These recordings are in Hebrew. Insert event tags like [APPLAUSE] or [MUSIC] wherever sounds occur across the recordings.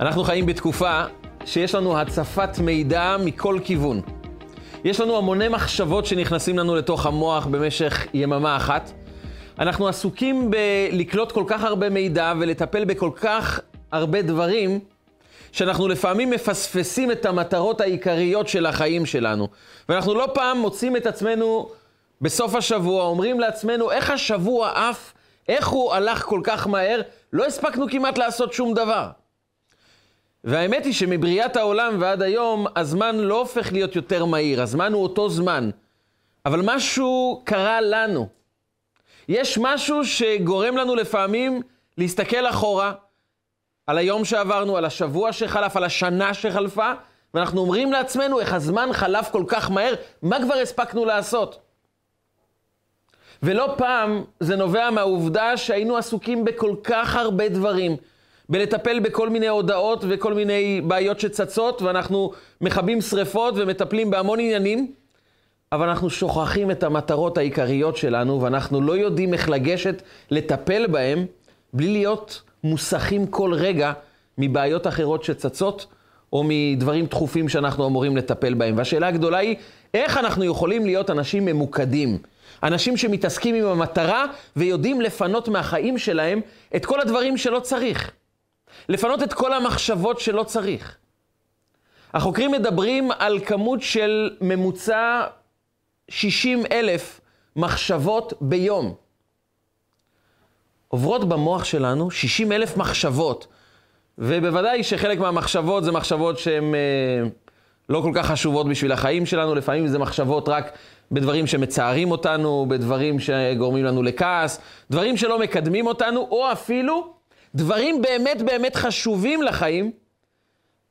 אנחנו חיים בתקופה שיש לנו הצפת מידע מכל כיוון. יש לנו המוני מחשבות שנכנסים לנו לתוך המוח במשך יממה אחת. אנחנו עסוקים בלקלוט כל כך הרבה מידע ולטפל בכל כך הרבה דברים, שאנחנו לפעמים מפספסים את המטרות העיקריות של החיים שלנו. ואנחנו לא פעם מוצאים את עצמנו בסוף השבוע, אומרים לעצמנו, איך השבוע עף, איך הוא הלך כל כך מהר, לא הספקנו כמעט לעשות שום דבר. והאמת היא שמבריאת העולם ועד היום, הזמן לא הופך להיות יותר מהיר, הזמן הוא אותו זמן. אבל משהו קרה לנו. יש משהו שגורם לנו לפעמים להסתכל אחורה על היום שעברנו, על השבוע שחלף, על השנה שחלפה, ואנחנו אומרים לעצמנו איך הזמן חלף כל כך מהר, מה כבר הספקנו לעשות? ולא פעם זה נובע מהעובדה שהיינו עסוקים בכל כך הרבה דברים. בלטפל בכל מיני הודעות וכל מיני בעיות שצצות, ואנחנו מכבים שריפות ומטפלים בהמון עניינים, אבל אנחנו שוכחים את המטרות העיקריות שלנו, ואנחנו לא יודעים איך לגשת לטפל בהם, בלי להיות מוסכים כל רגע מבעיות אחרות שצצות, או מדברים דחופים שאנחנו אמורים לטפל בהם. והשאלה הגדולה היא, איך אנחנו יכולים להיות אנשים ממוקדים? אנשים שמתעסקים עם המטרה ויודעים לפנות מהחיים שלהם את כל הדברים שלא צריך. לפנות את כל המחשבות שלא צריך. החוקרים מדברים על כמות של ממוצע 60 אלף מחשבות ביום. עוברות במוח שלנו 60 אלף מחשבות, ובוודאי שחלק מהמחשבות זה מחשבות שהן אה, לא כל כך חשובות בשביל החיים שלנו, לפעמים זה מחשבות רק בדברים שמצערים אותנו, בדברים שגורמים לנו לכעס, דברים שלא מקדמים אותנו, או אפילו דברים באמת באמת חשובים לחיים,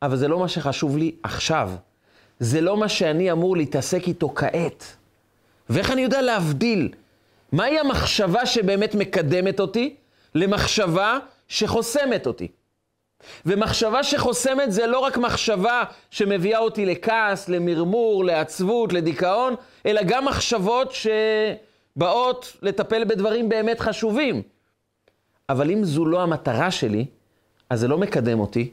אבל זה לא מה שחשוב לי עכשיו. זה לא מה שאני אמור להתעסק איתו כעת. ואיך אני יודע להבדיל מהי המחשבה שבאמת מקדמת אותי למחשבה שחוסמת אותי? ומחשבה שחוסמת זה לא רק מחשבה שמביאה אותי לכעס, למרמור, לעצבות, לדיכאון, אלא גם מחשבות שבאות לטפל בדברים באמת חשובים. אבל אם זו לא המטרה שלי, אז זה לא מקדם אותי,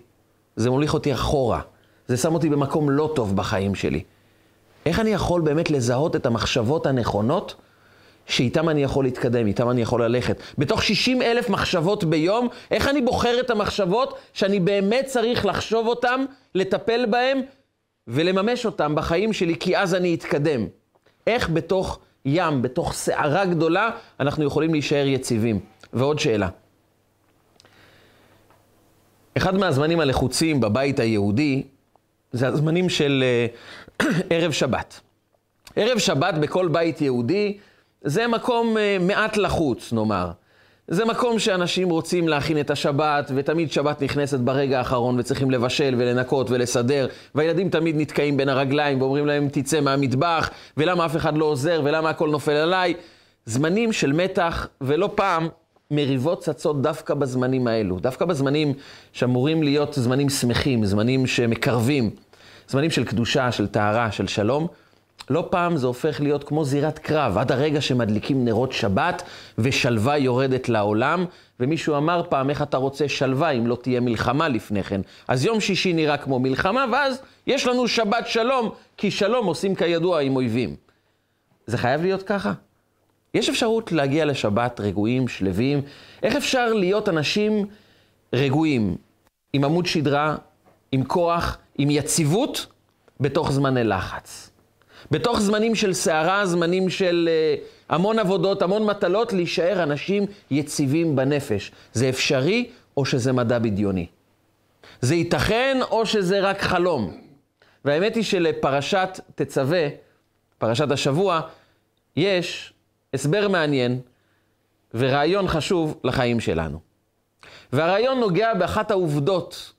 זה מוליך אותי אחורה. זה שם אותי במקום לא טוב בחיים שלי. איך אני יכול באמת לזהות את המחשבות הנכונות שאיתן אני יכול להתקדם, איתן אני יכול ללכת? בתוך 60 אלף מחשבות ביום, איך אני בוחר את המחשבות שאני באמת צריך לחשוב אותן, לטפל בהן ולממש אותן בחיים שלי, כי אז אני אתקדם? איך בתוך ים, בתוך סערה גדולה, אנחנו יכולים להישאר יציבים? ועוד שאלה. אחד מהזמנים הלחוצים בבית היהודי זה הזמנים של uh, [CLEARS THROAT] ערב שבת. ערב שבת בכל בית יהודי זה מקום uh, מעט לחוץ, נאמר. זה מקום שאנשים רוצים להכין את השבת, ותמיד שבת נכנסת ברגע האחרון, וצריכים לבשל ולנקות ולסדר, והילדים תמיד נתקעים בין הרגליים ואומרים להם, תצא מהמטבח, ולמה אף אחד לא עוזר, ולמה הכל נופל עליי. זמנים של מתח, ולא פעם מריבות צצות דווקא בזמנים האלו, דווקא בזמנים שאמורים להיות זמנים שמחים, זמנים שמקרבים, זמנים של קדושה, של טהרה, של שלום. לא פעם זה הופך להיות כמו זירת קרב, עד הרגע שמדליקים נרות שבת ושלווה יורדת לעולם. ומישהו אמר פעם, איך אתה רוצה שלווה אם לא תהיה מלחמה לפני כן? אז יום שישי נראה כמו מלחמה, ואז יש לנו שבת שלום, כי שלום עושים כידוע עם אויבים. זה חייב להיות ככה? יש אפשרות להגיע לשבת רגועים, שלווים. איך אפשר להיות אנשים רגועים, עם עמוד שדרה, עם כוח, עם יציבות, בתוך זמני לחץ? בתוך זמנים של סערה, זמנים של uh, המון עבודות, המון מטלות, להישאר אנשים יציבים בנפש. זה אפשרי או שזה מדע בדיוני? זה ייתכן או שזה רק חלום? והאמת היא שלפרשת תצווה, פרשת השבוע, יש הסבר מעניין ורעיון חשוב לחיים שלנו. והרעיון נוגע באחת העובדות,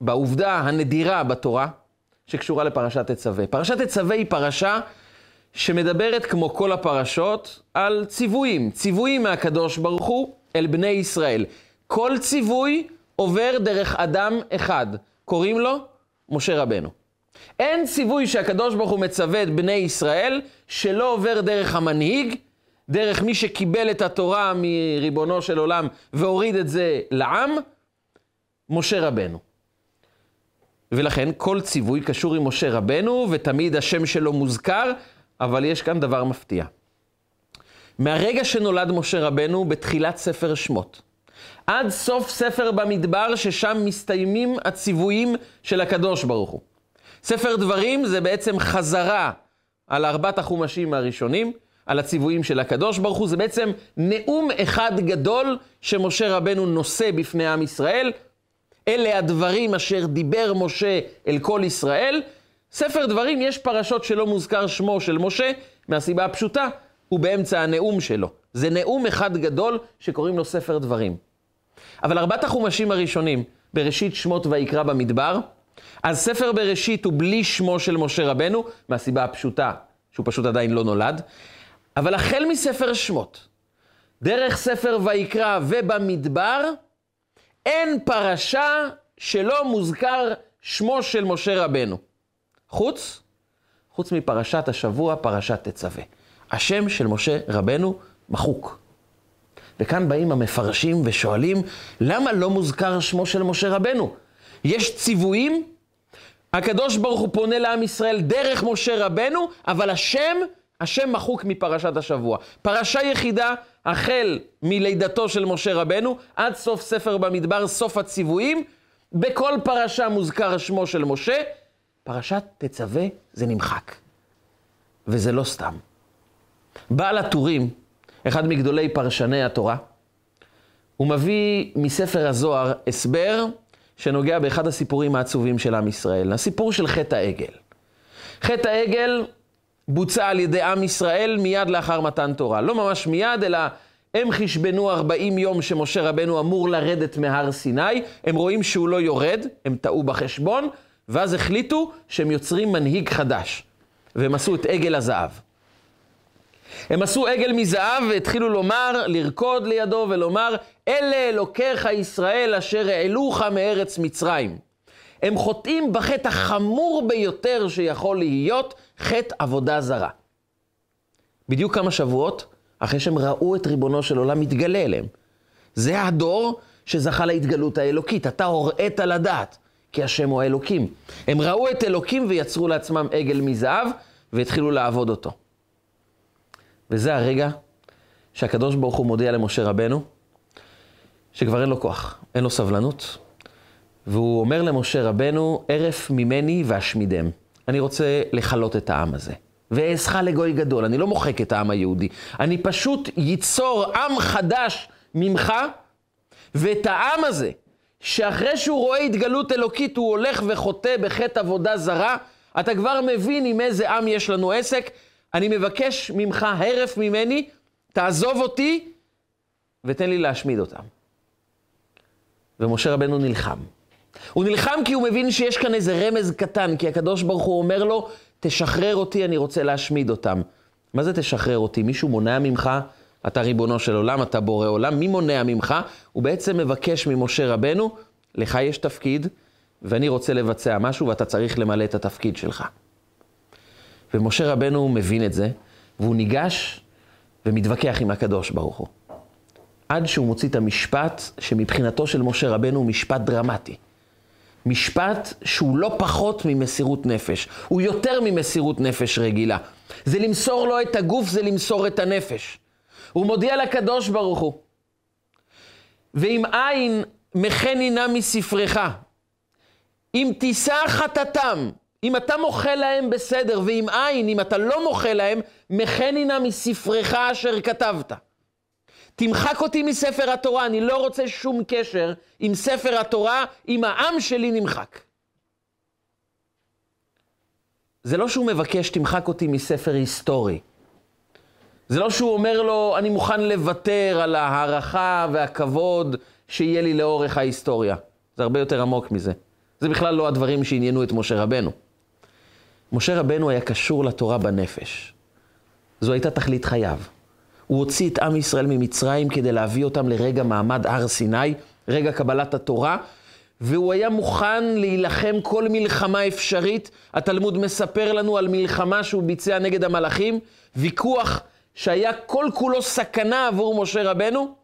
בעובדה הנדירה בתורה, שקשורה לפרשת תצווה. פרשת תצווה היא פרשה שמדברת, כמו כל הפרשות, על ציוויים, ציוויים מהקדוש ברוך הוא אל בני ישראל. כל ציווי עובר דרך אדם אחד, קוראים לו משה רבנו. אין ציווי שהקדוש ברוך הוא מצווה את בני ישראל שלא עובר דרך המנהיג, דרך מי שקיבל את התורה מריבונו של עולם והוריד את זה לעם, משה רבנו. ולכן כל ציווי קשור עם משה רבנו, ותמיד השם שלו מוזכר, אבל יש כאן דבר מפתיע. מהרגע שנולד משה רבנו בתחילת ספר שמות, עד סוף ספר במדבר, ששם מסתיימים הציוויים של הקדוש ברוך הוא. ספר דברים זה בעצם חזרה על ארבעת החומשים הראשונים, על הציוויים של הקדוש ברוך הוא, זה בעצם נאום אחד גדול שמשה רבנו נושא בפני עם ישראל. אלה הדברים אשר דיבר משה אל כל ישראל. ספר דברים, יש פרשות שלא מוזכר שמו של משה, מהסיבה הפשוטה, הוא באמצע הנאום שלו. זה נאום אחד גדול שקוראים לו ספר דברים. אבל ארבעת החומשים הראשונים, בראשית שמות ויקרא במדבר, אז ספר בראשית הוא בלי שמו של משה רבנו, מהסיבה הפשוטה, שהוא פשוט עדיין לא נולד. אבל החל מספר שמות, דרך ספר ויקרא ובמדבר, אין פרשה שלא מוזכר שמו של משה רבנו. חוץ, חוץ מפרשת השבוע, פרשת תצווה. השם של משה רבנו מחוק. וכאן באים המפרשים ושואלים, למה לא מוזכר שמו של משה רבנו? יש ציוויים, הקדוש ברוך הוא פונה לעם ישראל דרך משה רבנו, אבל השם, השם מחוק מפרשת השבוע. פרשה יחידה, החל מלידתו של משה רבנו, עד סוף ספר במדבר, סוף הציוויים, בכל פרשה מוזכר שמו של משה, פרשת תצווה זה נמחק. וזה לא סתם. בעל הטורים, אחד מגדולי פרשני התורה, הוא מביא מספר הזוהר הסבר שנוגע באחד הסיפורים העצובים של עם ישראל, הסיפור של חטא העגל. חטא העגל בוצע על ידי עם ישראל מיד לאחר מתן תורה. לא ממש מיד, אלא הם חשבנו 40 יום שמשה רבנו אמור לרדת מהר סיני, הם רואים שהוא לא יורד, הם טעו בחשבון, ואז החליטו שהם יוצרים מנהיג חדש, והם עשו את עגל הזהב. הם עשו עגל מזהב והתחילו לומר, לרקוד לידו ולומר, אלה אלוקיך ישראל אשר העלוך מארץ מצרים. הם חוטאים בחטא החמור ביותר שיכול להיות, חטא עבודה זרה. בדיוק כמה שבועות אחרי שהם ראו את ריבונו של עולם מתגלה אליהם. זה הדור שזכה להתגלות האלוקית, אתה הוראית לדעת, כי השם הוא האלוקים. הם ראו את אלוקים ויצרו לעצמם עגל מזהב והתחילו לעבוד אותו. וזה הרגע שהקדוש ברוך הוא מודיע למשה רבנו, שכבר אין לו כוח, אין לו סבלנות, והוא אומר למשה רבנו, ערף ממני ואשמידם. אני רוצה לכלות את העם הזה. ואעשך לגוי גדול, אני לא מוחק את העם היהודי. אני פשוט ייצור עם חדש ממך, ואת העם הזה, שאחרי שהוא רואה התגלות אלוקית, הוא הולך וחוטא בחטא עבודה זרה, אתה כבר מבין עם איזה עם יש לנו עסק, אני מבקש ממך הרף ממני, תעזוב אותי ותן לי להשמיד אותם. ומשה רבנו נלחם. הוא נלחם כי הוא מבין שיש כאן איזה רמז קטן, כי הקדוש ברוך הוא אומר לו, תשחרר אותי, אני רוצה להשמיד אותם. מה זה תשחרר אותי? מישהו מונע ממך? אתה ריבונו של עולם, אתה בורא עולם, מי מונע ממך? הוא בעצם מבקש ממשה רבנו, לך יש תפקיד, ואני רוצה לבצע משהו, ואתה צריך למלא את התפקיד שלך. ומשה רבנו מבין את זה, והוא ניגש ומתווכח עם הקדוש ברוך הוא. עד שהוא מוציא את המשפט שמבחינתו של משה רבנו הוא משפט דרמטי. משפט שהוא לא פחות ממסירות נפש, הוא יותר ממסירות נפש רגילה. זה למסור לו את הגוף, זה למסור את הנפש. הוא מודיע לקדוש ברוך הוא, ואם אין מחני נא מספרך, אם תישא חטאתם אם אתה מוחה להם בסדר, ואם אין, אם אתה לא מוחה להם, מחני נא מספרך אשר כתבת. תמחק אותי מספר התורה, אני לא רוצה שום קשר עם ספר התורה, אם העם שלי נמחק. זה לא שהוא מבקש, תמחק אותי מספר היסטורי. זה לא שהוא אומר לו, אני מוכן לוותר על ההערכה והכבוד שיהיה לי לאורך ההיסטוריה. זה הרבה יותר עמוק מזה. זה בכלל לא הדברים שעניינו את משה רבנו. משה רבנו היה קשור לתורה בנפש. זו הייתה תכלית חייו. הוא הוציא את עם ישראל ממצרים כדי להביא אותם לרגע מעמד הר סיני, רגע קבלת התורה, והוא היה מוכן להילחם כל מלחמה אפשרית. התלמוד מספר לנו על מלחמה שהוא ביצע נגד המלאכים, ויכוח שהיה כל כולו סכנה עבור משה רבנו,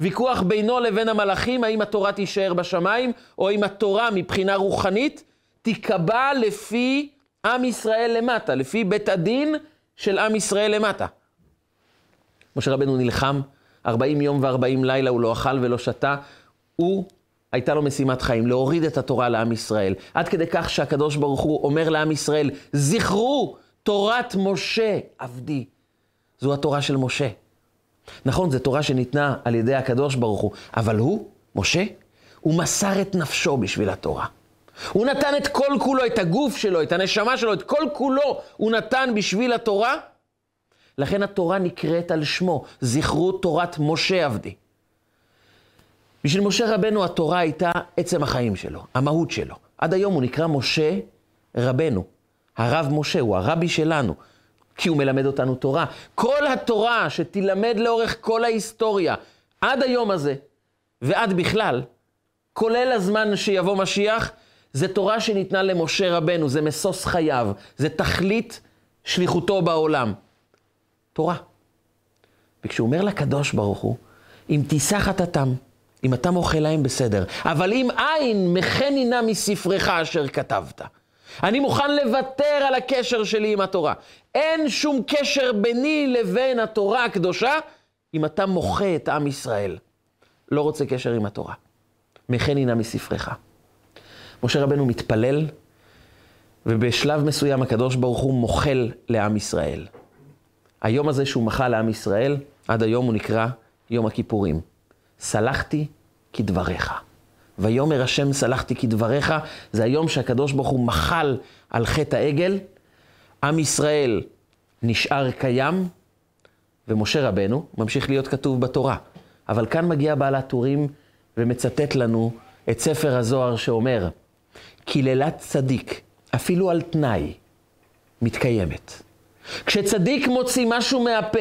ויכוח בינו לבין המלאכים, האם התורה תישאר בשמיים, או אם התורה מבחינה רוחנית תיקבע לפי עם ישראל למטה, לפי בית הדין של עם ישראל למטה. משה רבנו נלחם, 40 יום ו-40 לילה הוא לא אכל ולא שתה, הוא, הייתה לו משימת חיים, להוריד את התורה לעם ישראל. עד כדי כך שהקדוש ברוך הוא אומר לעם ישראל, זכרו תורת משה עבדי. זו התורה של משה. נכון, זו תורה שניתנה על ידי הקדוש ברוך הוא, אבל הוא, משה, הוא מסר את נפשו בשביל התורה. הוא נתן את כל כולו, את הגוף שלו, את הנשמה שלו, את כל כולו, הוא נתן בשביל התורה. לכן התורה נקראת על שמו, זכרו תורת משה עבדי. בשביל משה רבנו התורה הייתה עצם החיים שלו, המהות שלו. עד היום הוא נקרא משה רבנו. הרב משה הוא הרבי שלנו, כי הוא מלמד אותנו תורה. כל התורה שתילמד לאורך כל ההיסטוריה, עד היום הזה, ועד בכלל, כולל הזמן שיבוא משיח, זה תורה שניתנה למשה רבנו, זה משוש חייו, זה תכלית שליחותו בעולם. תורה. וכשהוא אומר לקדוש ברוך הוא, אם תישא חטאתם, אם אתה מוחל להם בסדר, אבל אם אין מחני נא מספרך אשר כתבת. אני מוכן לוותר על הקשר שלי עם התורה. אין שום קשר ביני לבין התורה הקדושה אם אתה מוחה את עם ישראל. לא רוצה קשר עם התורה. מחני נא מספרך. משה רבנו מתפלל, ובשלב מסוים הקדוש ברוך הוא מוחל לעם ישראל. היום הזה שהוא מחל לעם ישראל, עד היום הוא נקרא יום הכיפורים. סלחתי כדבריך. ויאמר השם סלחתי כדבריך, זה היום שהקדוש ברוך הוא מחל על חטא העגל. עם ישראל נשאר קיים, ומשה רבנו ממשיך להיות כתוב בתורה. אבל כאן מגיע בעל הטורים ומצטט לנו את ספר הזוהר שאומר, קללת צדיק, אפילו על תנאי, מתקיימת. כשצדיק מוציא משהו מהפה,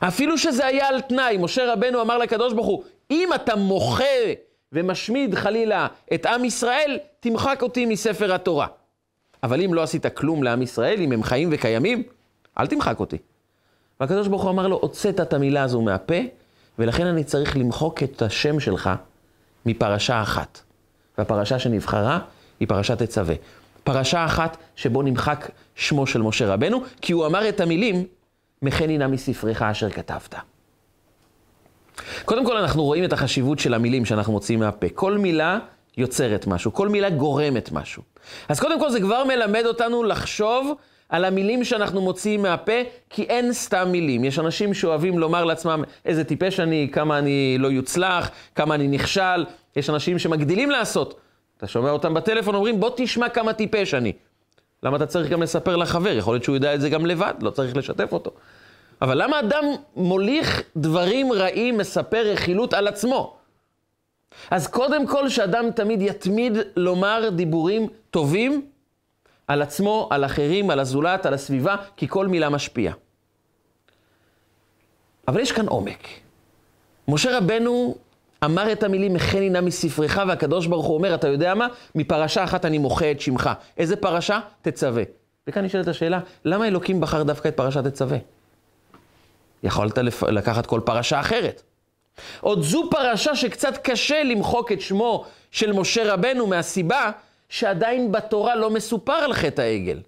אפילו שזה היה על תנאי, משה רבנו אמר לקדוש ברוך הוא, אם אתה מוחה ומשמיד חלילה את עם ישראל, תמחק אותי מספר התורה. אבל אם לא עשית כלום לעם ישראל, אם הם חיים וקיימים, אל תמחק אותי. והקדוש ברוך הוא אמר לו, הוצאת את המילה הזו מהפה, ולכן אני צריך למחוק את השם שלך מפרשה אחת. והפרשה שנבחרה היא פרשת תצווה. פרשה אחת שבו נמחק שמו של משה רבנו, כי הוא אמר את המילים, מחני נא מספרך אשר כתבת. קודם כל אנחנו רואים את החשיבות של המילים שאנחנו מוציאים מהפה. כל מילה יוצרת משהו, כל מילה גורמת משהו. אז קודם כל זה כבר מלמד אותנו לחשוב על המילים שאנחנו מוציאים מהפה, כי אין סתם מילים. יש אנשים שאוהבים לומר לעצמם איזה טיפש אני, כמה אני לא יוצלח, כמה אני נכשל. יש אנשים שמגדילים לעשות. אתה שומע אותם בטלפון, אומרים, בוא תשמע כמה טיפש אני. למה אתה צריך גם לספר לחבר? יכול להיות שהוא יודע את זה גם לבד, לא צריך לשתף אותו. אבל למה אדם מוליך דברים רעים, מספר רכילות על עצמו? אז קודם כל שאדם תמיד יתמיד לומר דיבורים טובים על עצמו, על אחרים, על הזולת, על הסביבה, כי כל מילה משפיעה. אבל יש כאן עומק. משה רבנו אמר את המילים, מחני נא מספרך, והקדוש ברוך הוא אומר, אתה יודע מה? מפרשה אחת אני מוחה את שמך. איזה פרשה? תצווה. וכאן נשאלת השאלה, למה אלוקים בחר דווקא את פרשת תצווה? יכולת לפ... לקחת כל פרשה אחרת. עוד זו פרשה שקצת קשה למחוק את שמו של משה רבנו מהסיבה שעדיין בתורה לא מסופר על חטא העגל.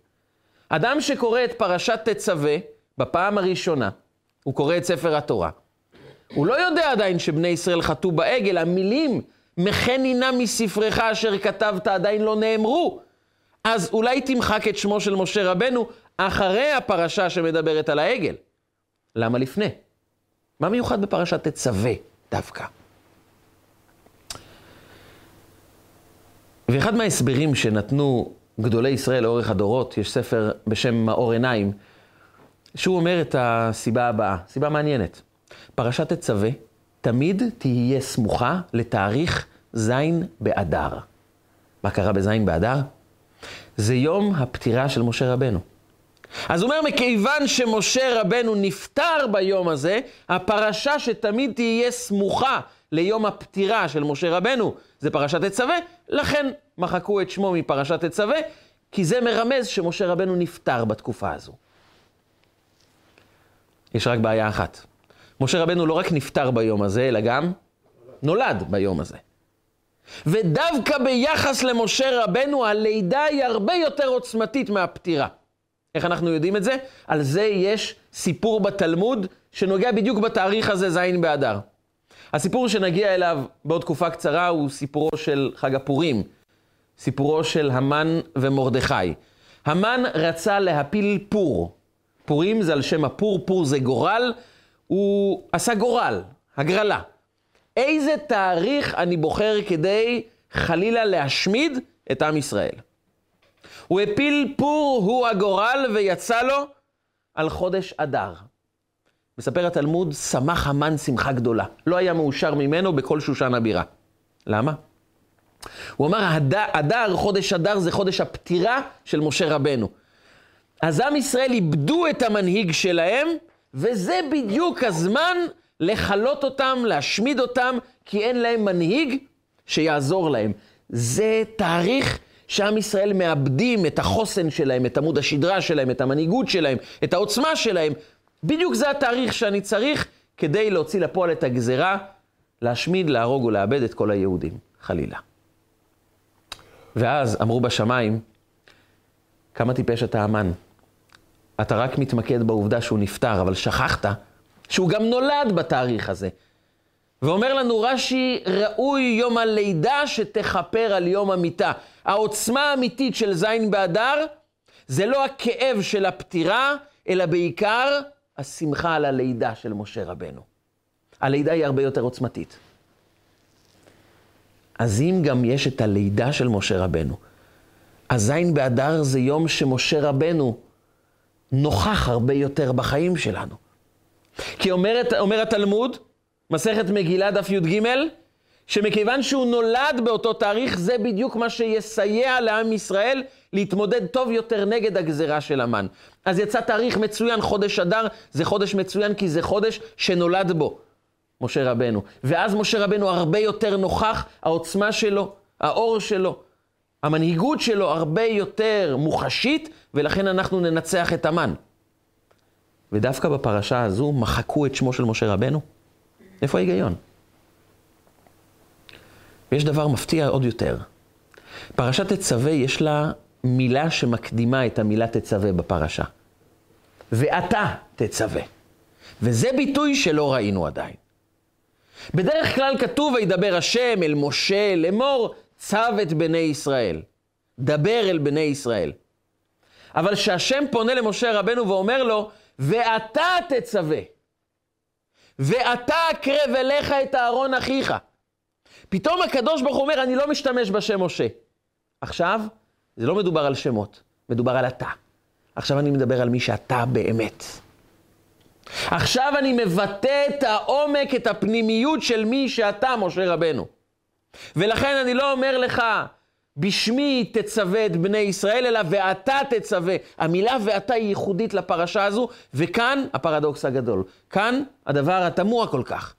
אדם שקורא את פרשת תצווה בפעם הראשונה, הוא קורא את ספר התורה. הוא לא יודע עדיין שבני ישראל חטאו בעגל, המילים מחני נא מספרך אשר כתבת עדיין לא נאמרו. אז אולי תמחק את שמו של משה רבנו אחרי הפרשה שמדברת על העגל. למה לפני? מה מיוחד בפרשת תצווה דווקא? ואחד מההסברים שנתנו גדולי ישראל לאורך הדורות, יש ספר בשם מאור עיניים, שהוא אומר את הסיבה הבאה, סיבה מעניינת. פרשת תצווה תמיד תהיה סמוכה לתאריך ז' באדר. מה קרה בז' באדר? זה יום הפטירה של משה רבנו. אז הוא אומר, מכיוון שמשה רבנו נפטר ביום הזה, הפרשה שתמיד תהיה סמוכה ליום הפטירה של משה רבנו, זה פרשת תצווה, לכן מחקו את שמו מפרשת תצווה, כי זה מרמז שמשה רבנו נפטר בתקופה הזו. יש רק בעיה אחת. משה רבנו לא רק נפטר ביום הזה, אלא גם נולד ביום הזה. ודווקא ביחס למשה רבנו, הלידה היא הרבה יותר עוצמתית מהפטירה. איך אנחנו יודעים את זה? על זה יש סיפור בתלמוד שנוגע בדיוק בתאריך הזה, ז' באדר. הסיפור שנגיע אליו בעוד תקופה קצרה הוא סיפורו של חג הפורים, סיפורו של המן ומרדכי. המן רצה להפיל פור. פורים זה על שם הפור, פור זה גורל, הוא עשה גורל, הגרלה. איזה תאריך אני בוחר כדי חלילה להשמיד את עם ישראל? הוא הפיל פור, הוא הגורל, ויצא לו על חודש אדר. מספר התלמוד, שמח המן שמחה גדולה. לא היה מאושר ממנו בכל שושן הבירה. למה? הוא אמר, אדר, חודש אדר, זה חודש הפטירה של משה רבנו. אז עם ישראל איבדו את המנהיג שלהם, וזה בדיוק הזמן לכלות אותם, להשמיד אותם, כי אין להם מנהיג שיעזור להם. זה תאריך שעם ישראל מאבדים את החוסן שלהם, את עמוד השדרה שלהם, את המנהיגות שלהם, את העוצמה שלהם. בדיוק זה התאריך שאני צריך כדי להוציא לפועל את הגזרה, להשמיד, להרוג ולאבד את כל היהודים, חלילה. ואז אמרו בשמיים, כמה טיפש אתה המן. אתה רק מתמקד בעובדה שהוא נפטר, אבל שכחת שהוא גם נולד בתאריך הזה. ואומר לנו רש"י, ראוי יום הלידה שתכפר על יום המיטה. העוצמה האמיתית של זין באדר זה לא הכאב של הפטירה, אלא בעיקר השמחה על הלידה של משה רבנו. הלידה היא הרבה יותר עוצמתית. אז אם גם יש את הלידה של משה רבנו, אז זין באדר זה יום שמשה רבנו נוכח הרבה יותר בחיים שלנו. כי אומרת, אומר התלמוד, מסכת מגילה דף י"ג, שמכיוון שהוא נולד באותו תאריך, זה בדיוק מה שיסייע לעם ישראל להתמודד טוב יותר נגד הגזרה של המן. אז יצא תאריך מצוין, חודש אדר, זה חודש מצוין כי זה חודש שנולד בו משה רבנו. ואז משה רבנו הרבה יותר נוכח, העוצמה שלו, האור שלו, המנהיגות שלו הרבה יותר מוחשית, ולכן אנחנו ננצח את המן. ודווקא בפרשה הזו מחקו את שמו של משה רבנו? איפה ההיגיון? ויש דבר מפתיע עוד יותר. פרשת תצווה יש לה מילה שמקדימה את המילה תצווה בפרשה. ואתה תצווה. וזה ביטוי שלא ראינו עדיין. בדרך כלל כתוב, וידבר השם אל משה לאמור, צו את בני ישראל. דבר אל בני ישראל. אבל כשהשם פונה למשה רבנו ואומר לו, ואתה תצווה, ואתה אקרב אליך את אהרון אחיך. פתאום הקדוש ברוך הוא אומר, אני לא משתמש בשם משה. עכשיו, זה לא מדובר על שמות, מדובר על אתה. עכשיו אני מדבר על מי שאתה באמת. עכשיו אני מבטא את העומק, את הפנימיות של מי שאתה, משה רבנו. ולכן אני לא אומר לך, בשמי תצווה את בני ישראל, אלא ואתה תצווה. המילה ואתה היא ייחודית לפרשה הזו, וכאן הפרדוקס הגדול. כאן הדבר התמוה כל כך.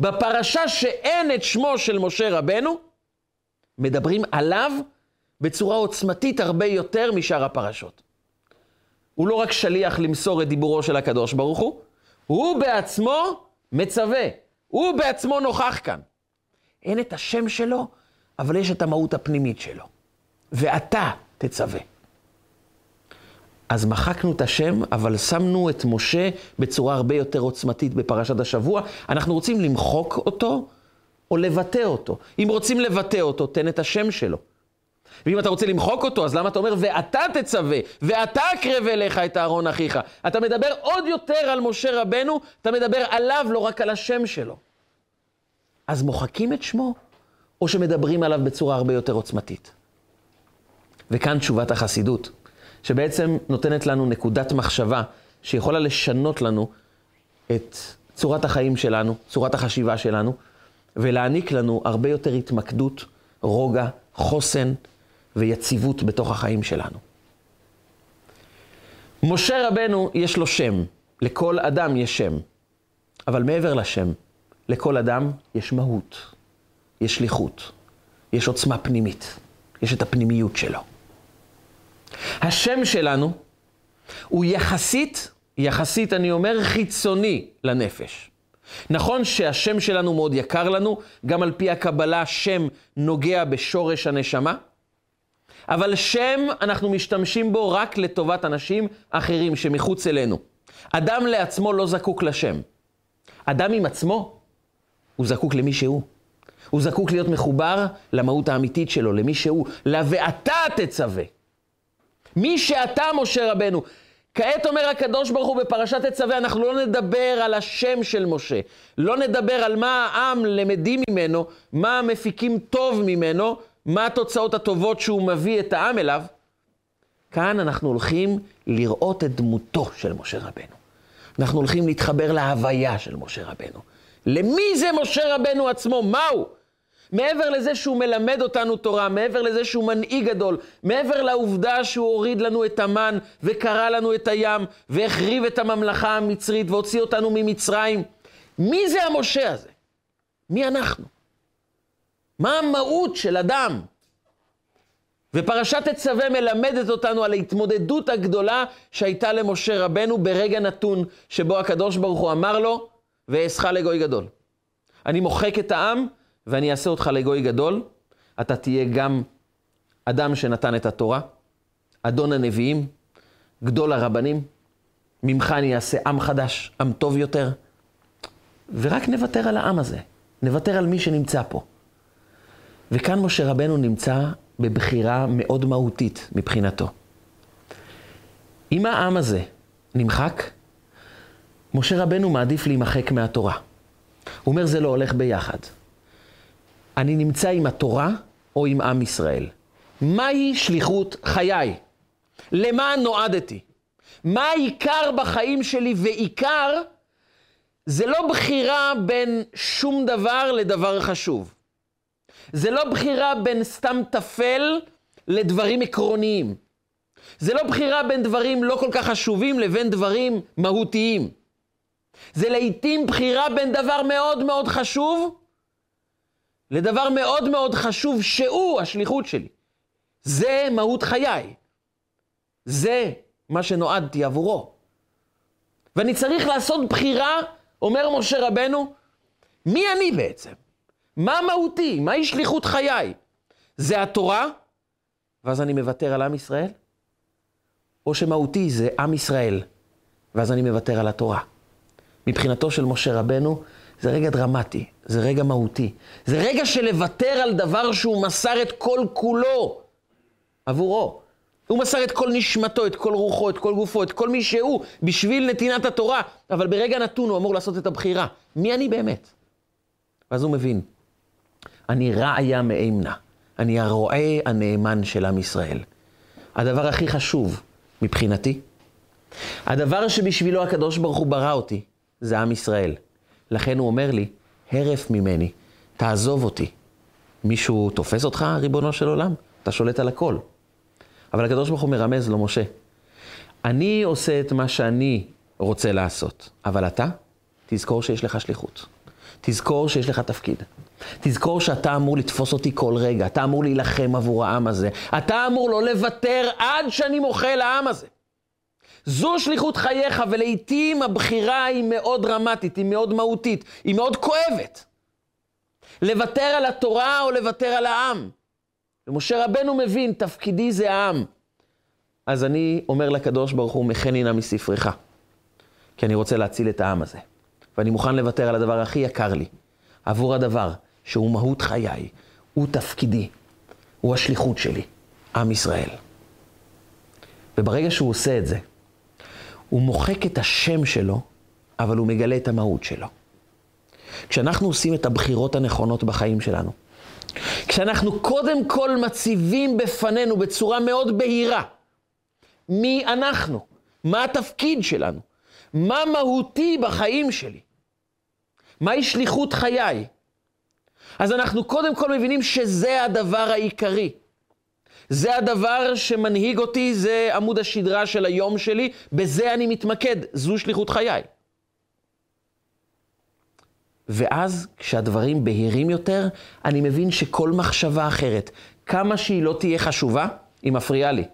בפרשה שאין את שמו של משה רבנו, מדברים עליו בצורה עוצמתית הרבה יותר משאר הפרשות. הוא לא רק שליח למסור את דיבורו של הקדוש ברוך הוא, הוא בעצמו מצווה, הוא בעצמו נוכח כאן. אין את השם שלו, אבל יש את המהות הפנימית שלו. ואתה תצווה. אז מחקנו את השם, אבל שמנו את משה בצורה הרבה יותר עוצמתית בפרשת השבוע. אנחנו רוצים למחוק אותו או לבטא אותו. אם רוצים לבטא אותו, תן את השם שלו. ואם אתה רוצה למחוק אותו, אז למה אתה אומר, ואתה תצווה, ואתה אקרב אליך את אהרון אחיך? אתה מדבר עוד יותר על משה רבנו, אתה מדבר עליו, לא רק על השם שלו. אז מוחקים את שמו, או שמדברים עליו בצורה הרבה יותר עוצמתית? וכאן תשובת החסידות, שבעצם נותנת לנו נקודת מחשבה שיכולה לשנות לנו את צורת החיים שלנו, צורת החשיבה שלנו, ולהעניק לנו הרבה יותר התמקדות, רוגע, חוסן ויציבות בתוך החיים שלנו. משה רבנו יש לו שם, לכל אדם יש שם, אבל מעבר לשם, לכל אדם יש מהות, יש שליחות, יש עוצמה פנימית, יש את הפנימיות שלו. השם שלנו הוא יחסית, יחסית אני אומר, חיצוני לנפש. נכון שהשם שלנו מאוד יקר לנו, גם על פי הקבלה שם נוגע בשורש הנשמה, אבל שם אנחנו משתמשים בו רק לטובת אנשים אחרים שמחוץ אלינו. אדם לעצמו לא זקוק לשם. אדם עם עצמו, הוא זקוק למי שהוא. הוא זקוק להיות מחובר למהות האמיתית שלו, למי שהוא. ל"ואתה תצווה". מי שאתה, משה רבנו. כעת אומר הקדוש ברוך הוא בפרשת תצווה, אנחנו לא נדבר על השם של משה. לא נדבר על מה העם למדים ממנו, מה מפיקים טוב ממנו, מה התוצאות הטובות שהוא מביא את העם אליו. כאן אנחנו הולכים לראות את דמותו של משה רבנו. אנחנו הולכים להתחבר להוויה של משה רבנו. למי זה משה רבנו עצמו? מהו? מעבר לזה שהוא מלמד אותנו תורה, מעבר לזה שהוא מנהיג גדול, מעבר לעובדה שהוא הוריד לנו את המן וקרע לנו את הים והחריב את הממלכה המצרית והוציא אותנו ממצרים, מי זה המשה הזה? מי אנחנו? מה המהות של אדם? ופרשת תצווה מלמדת אותנו על ההתמודדות הגדולה שהייתה למשה רבנו ברגע נתון שבו הקדוש ברוך הוא אמר לו, ואעשך לגוי גדול. אני מוחק את העם ואני אעשה אותך לגוי גדול, אתה תהיה גם אדם שנתן את התורה, אדון הנביאים, גדול הרבנים, ממך אני אעשה עם חדש, עם טוב יותר, ורק נוותר על העם הזה, נוותר על מי שנמצא פה. וכאן משה רבנו נמצא בבחירה מאוד מהותית מבחינתו. אם העם הזה נמחק, משה רבנו מעדיף להימחק מהתורה. הוא אומר, זה לא הולך ביחד. אני נמצא עם התורה או עם עם ישראל? מהי שליחות חיי? למה נועדתי? מה העיקר בחיים שלי? ועיקר זה לא בחירה בין שום דבר לדבר חשוב. זה לא בחירה בין סתם טפל לדברים עקרוניים. זה לא בחירה בין דברים לא כל כך חשובים לבין דברים מהותיים. זה לעיתים בחירה בין דבר מאוד מאוד חשוב לדבר מאוד מאוד חשוב שהוא השליחות שלי. זה מהות חיי. זה מה שנועדתי עבורו. ואני צריך לעשות בחירה, אומר משה רבנו, מי אני בעצם? מה מהותי? מהי שליחות חיי? זה התורה, ואז אני מוותר על עם ישראל? או שמהותי זה עם ישראל, ואז אני מוותר על התורה. מבחינתו של משה רבנו, זה רגע דרמטי, זה רגע מהותי. זה רגע של לוותר על דבר שהוא מסר את כל כולו עבורו. הוא מסר את כל נשמתו, את כל רוחו, את כל גופו, את כל מי שהוא, בשביל נתינת התורה. אבל ברגע נתון הוא אמור לעשות את הבחירה. מי אני באמת? ואז הוא מבין, אני רעיה מאמנה. אני הרועה הנאמן של עם ישראל. הדבר הכי חשוב מבחינתי, הדבר שבשבילו הקדוש ברוך הוא ברא אותי, זה עם ישראל. לכן הוא אומר לי, הרף ממני, תעזוב אותי. מישהו תופס אותך, ריבונו של עולם? אתה שולט על הכל. אבל הקדוש ברוך הוא מרמז לו, משה, אני עושה את מה שאני רוצה לעשות, אבל אתה, תזכור שיש לך שליחות. תזכור שיש לך תפקיד. תזכור שאתה אמור לתפוס אותי כל רגע, אתה אמור להילחם עבור העם הזה. אתה אמור לא לוותר עד שאני מוחה לעם הזה. זו שליחות חייך, ולעיתים הבחירה היא מאוד דרמטית, היא מאוד מהותית, היא מאוד כואבת. לוותר על התורה או לוותר על העם. ומשה רבנו מבין, תפקידי זה העם. אז אני אומר לקדוש ברוך הוא, מכני נא מספרך. כי אני רוצה להציל את העם הזה. ואני מוכן לוותר על הדבר הכי יקר לי, עבור הדבר שהוא מהות חיי, הוא תפקידי, הוא השליחות שלי, עם ישראל. וברגע שהוא עושה את זה, הוא מוחק את השם שלו, אבל הוא מגלה את המהות שלו. כשאנחנו עושים את הבחירות הנכונות בחיים שלנו, כשאנחנו קודם כל מציבים בפנינו בצורה מאוד בהירה מי אנחנו, מה התפקיד שלנו, מה מהותי בחיים שלי, מהי שליחות חיי, אז אנחנו קודם כל מבינים שזה הדבר העיקרי. זה הדבר שמנהיג אותי, זה עמוד השדרה של היום שלי, בזה אני מתמקד, זו שליחות חיי. ואז כשהדברים בהירים יותר, אני מבין שכל מחשבה אחרת, כמה שהיא לא תהיה חשובה, היא מפריעה לי.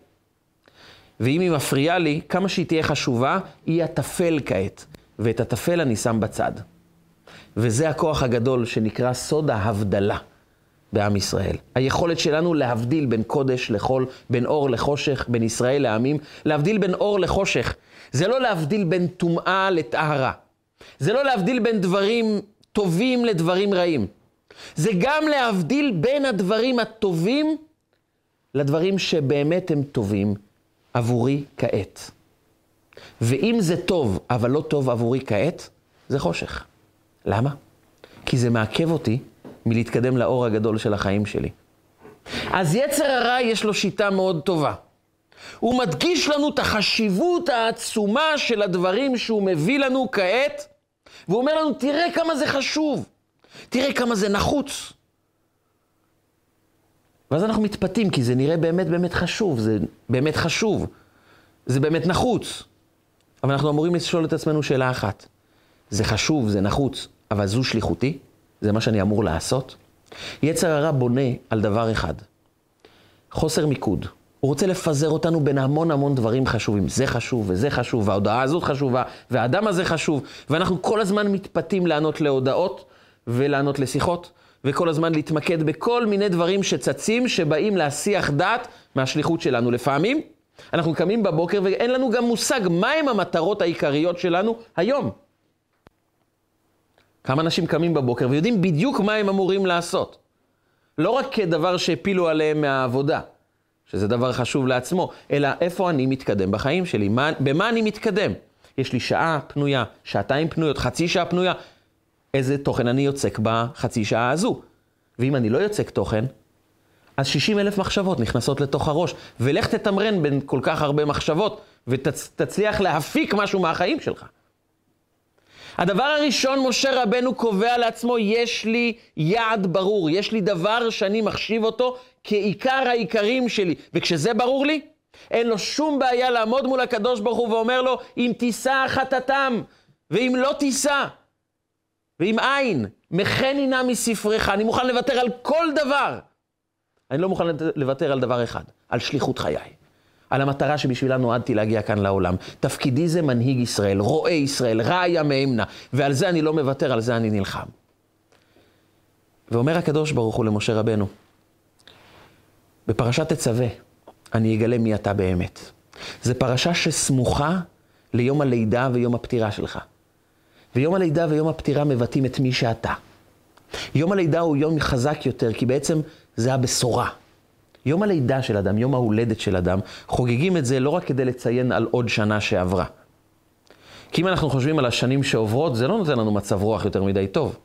ואם היא מפריעה לי, כמה שהיא תהיה חשובה, היא הטפל כעת. ואת הטפל אני שם בצד. וזה הכוח הגדול שנקרא סוד ההבדלה בעם ישראל. היכולת שלנו להבדיל בין קודש לחול, בין אור לחושך, בין ישראל לעמים, להבדיל בין אור לחושך. זה לא להבדיל בין טומאה לטהרה. זה לא להבדיל בין דברים טובים לדברים רעים. זה גם להבדיל בין הדברים הטובים לדברים שבאמת הם טובים עבורי כעת. ואם זה טוב, אבל לא טוב עבורי כעת, זה חושך. למה? כי זה מעכב אותי מלהתקדם לאור הגדול של החיים שלי. אז יצר הרע יש לו שיטה מאוד טובה. הוא מדגיש לנו את החשיבות העצומה של הדברים שהוא מביא לנו כעת, והוא אומר לנו, תראה כמה זה חשוב, תראה כמה זה נחוץ. ואז אנחנו מתפתים, כי זה נראה באמת באמת חשוב, זה באמת חשוב, זה באמת נחוץ. אבל אנחנו אמורים לשאול את עצמנו שאלה אחת, זה חשוב, זה נחוץ, אבל זו שליחותי? זה מה שאני אמור לעשות? יצר הרע בונה על דבר אחד, חוסר מיקוד. הוא רוצה לפזר אותנו בין המון המון דברים חשובים. זה חשוב, וזה חשוב, וההודעה הזאת חשובה, והאדם הזה חשוב, ואנחנו כל הזמן מתפתים לענות להודעות ולענות לשיחות, וכל הזמן להתמקד בכל מיני דברים שצצים, שבאים להסיח דעת מהשליחות שלנו. לפעמים אנחנו קמים בבוקר ואין לנו גם מושג מהם המטרות העיקריות שלנו היום. כמה אנשים קמים בבוקר ויודעים בדיוק מה הם אמורים לעשות. לא רק כדבר שהפילו עליהם מהעבודה, שזה דבר חשוב לעצמו, אלא איפה אני מתקדם בחיים שלי, מה, במה אני מתקדם. יש לי שעה פנויה, שעתיים פנויות, חצי שעה פנויה, איזה תוכן אני יוצק בחצי שעה הזו. ואם אני לא יוצק תוכן, אז 60 אלף מחשבות נכנסות לתוך הראש, ולך תתמרן בין כל כך הרבה מחשבות, ותצליח להפיק משהו מהחיים שלך. הדבר הראשון, משה רבנו קובע לעצמו, יש לי יעד ברור, יש לי דבר שאני מחשיב אותו כעיקר העיקרים שלי. וכשזה ברור לי, אין לו שום בעיה לעמוד מול הקדוש ברוך הוא ואומר לו, אם תישא חטאתם, ואם לא תישא, ואם אין, מחני נא מספרך, אני מוכן לוותר על כל דבר. אני לא מוכן לוותר על דבר אחד, על שליחות חיי. על המטרה שבשבילה נועדתי להגיע כאן לעולם. תפקידי זה מנהיג ישראל, רועה ישראל, ראיה מאמנה, ועל זה אני לא מוותר, על זה אני נלחם. ואומר הקדוש ברוך הוא למשה רבנו, בפרשת תצווה, אני אגלה מי אתה באמת. זו פרשה שסמוכה ליום הלידה ויום הפטירה שלך. ויום הלידה ויום הפטירה מבטאים את מי שאתה. יום הלידה הוא יום חזק יותר, כי בעצם זה הבשורה. יום הלידה של אדם, יום ההולדת של אדם, חוגגים את זה לא רק כדי לציין על עוד שנה שעברה. כי אם אנחנו חושבים על השנים שעוברות, זה לא נותן לנו מצב רוח יותר מדי טוב.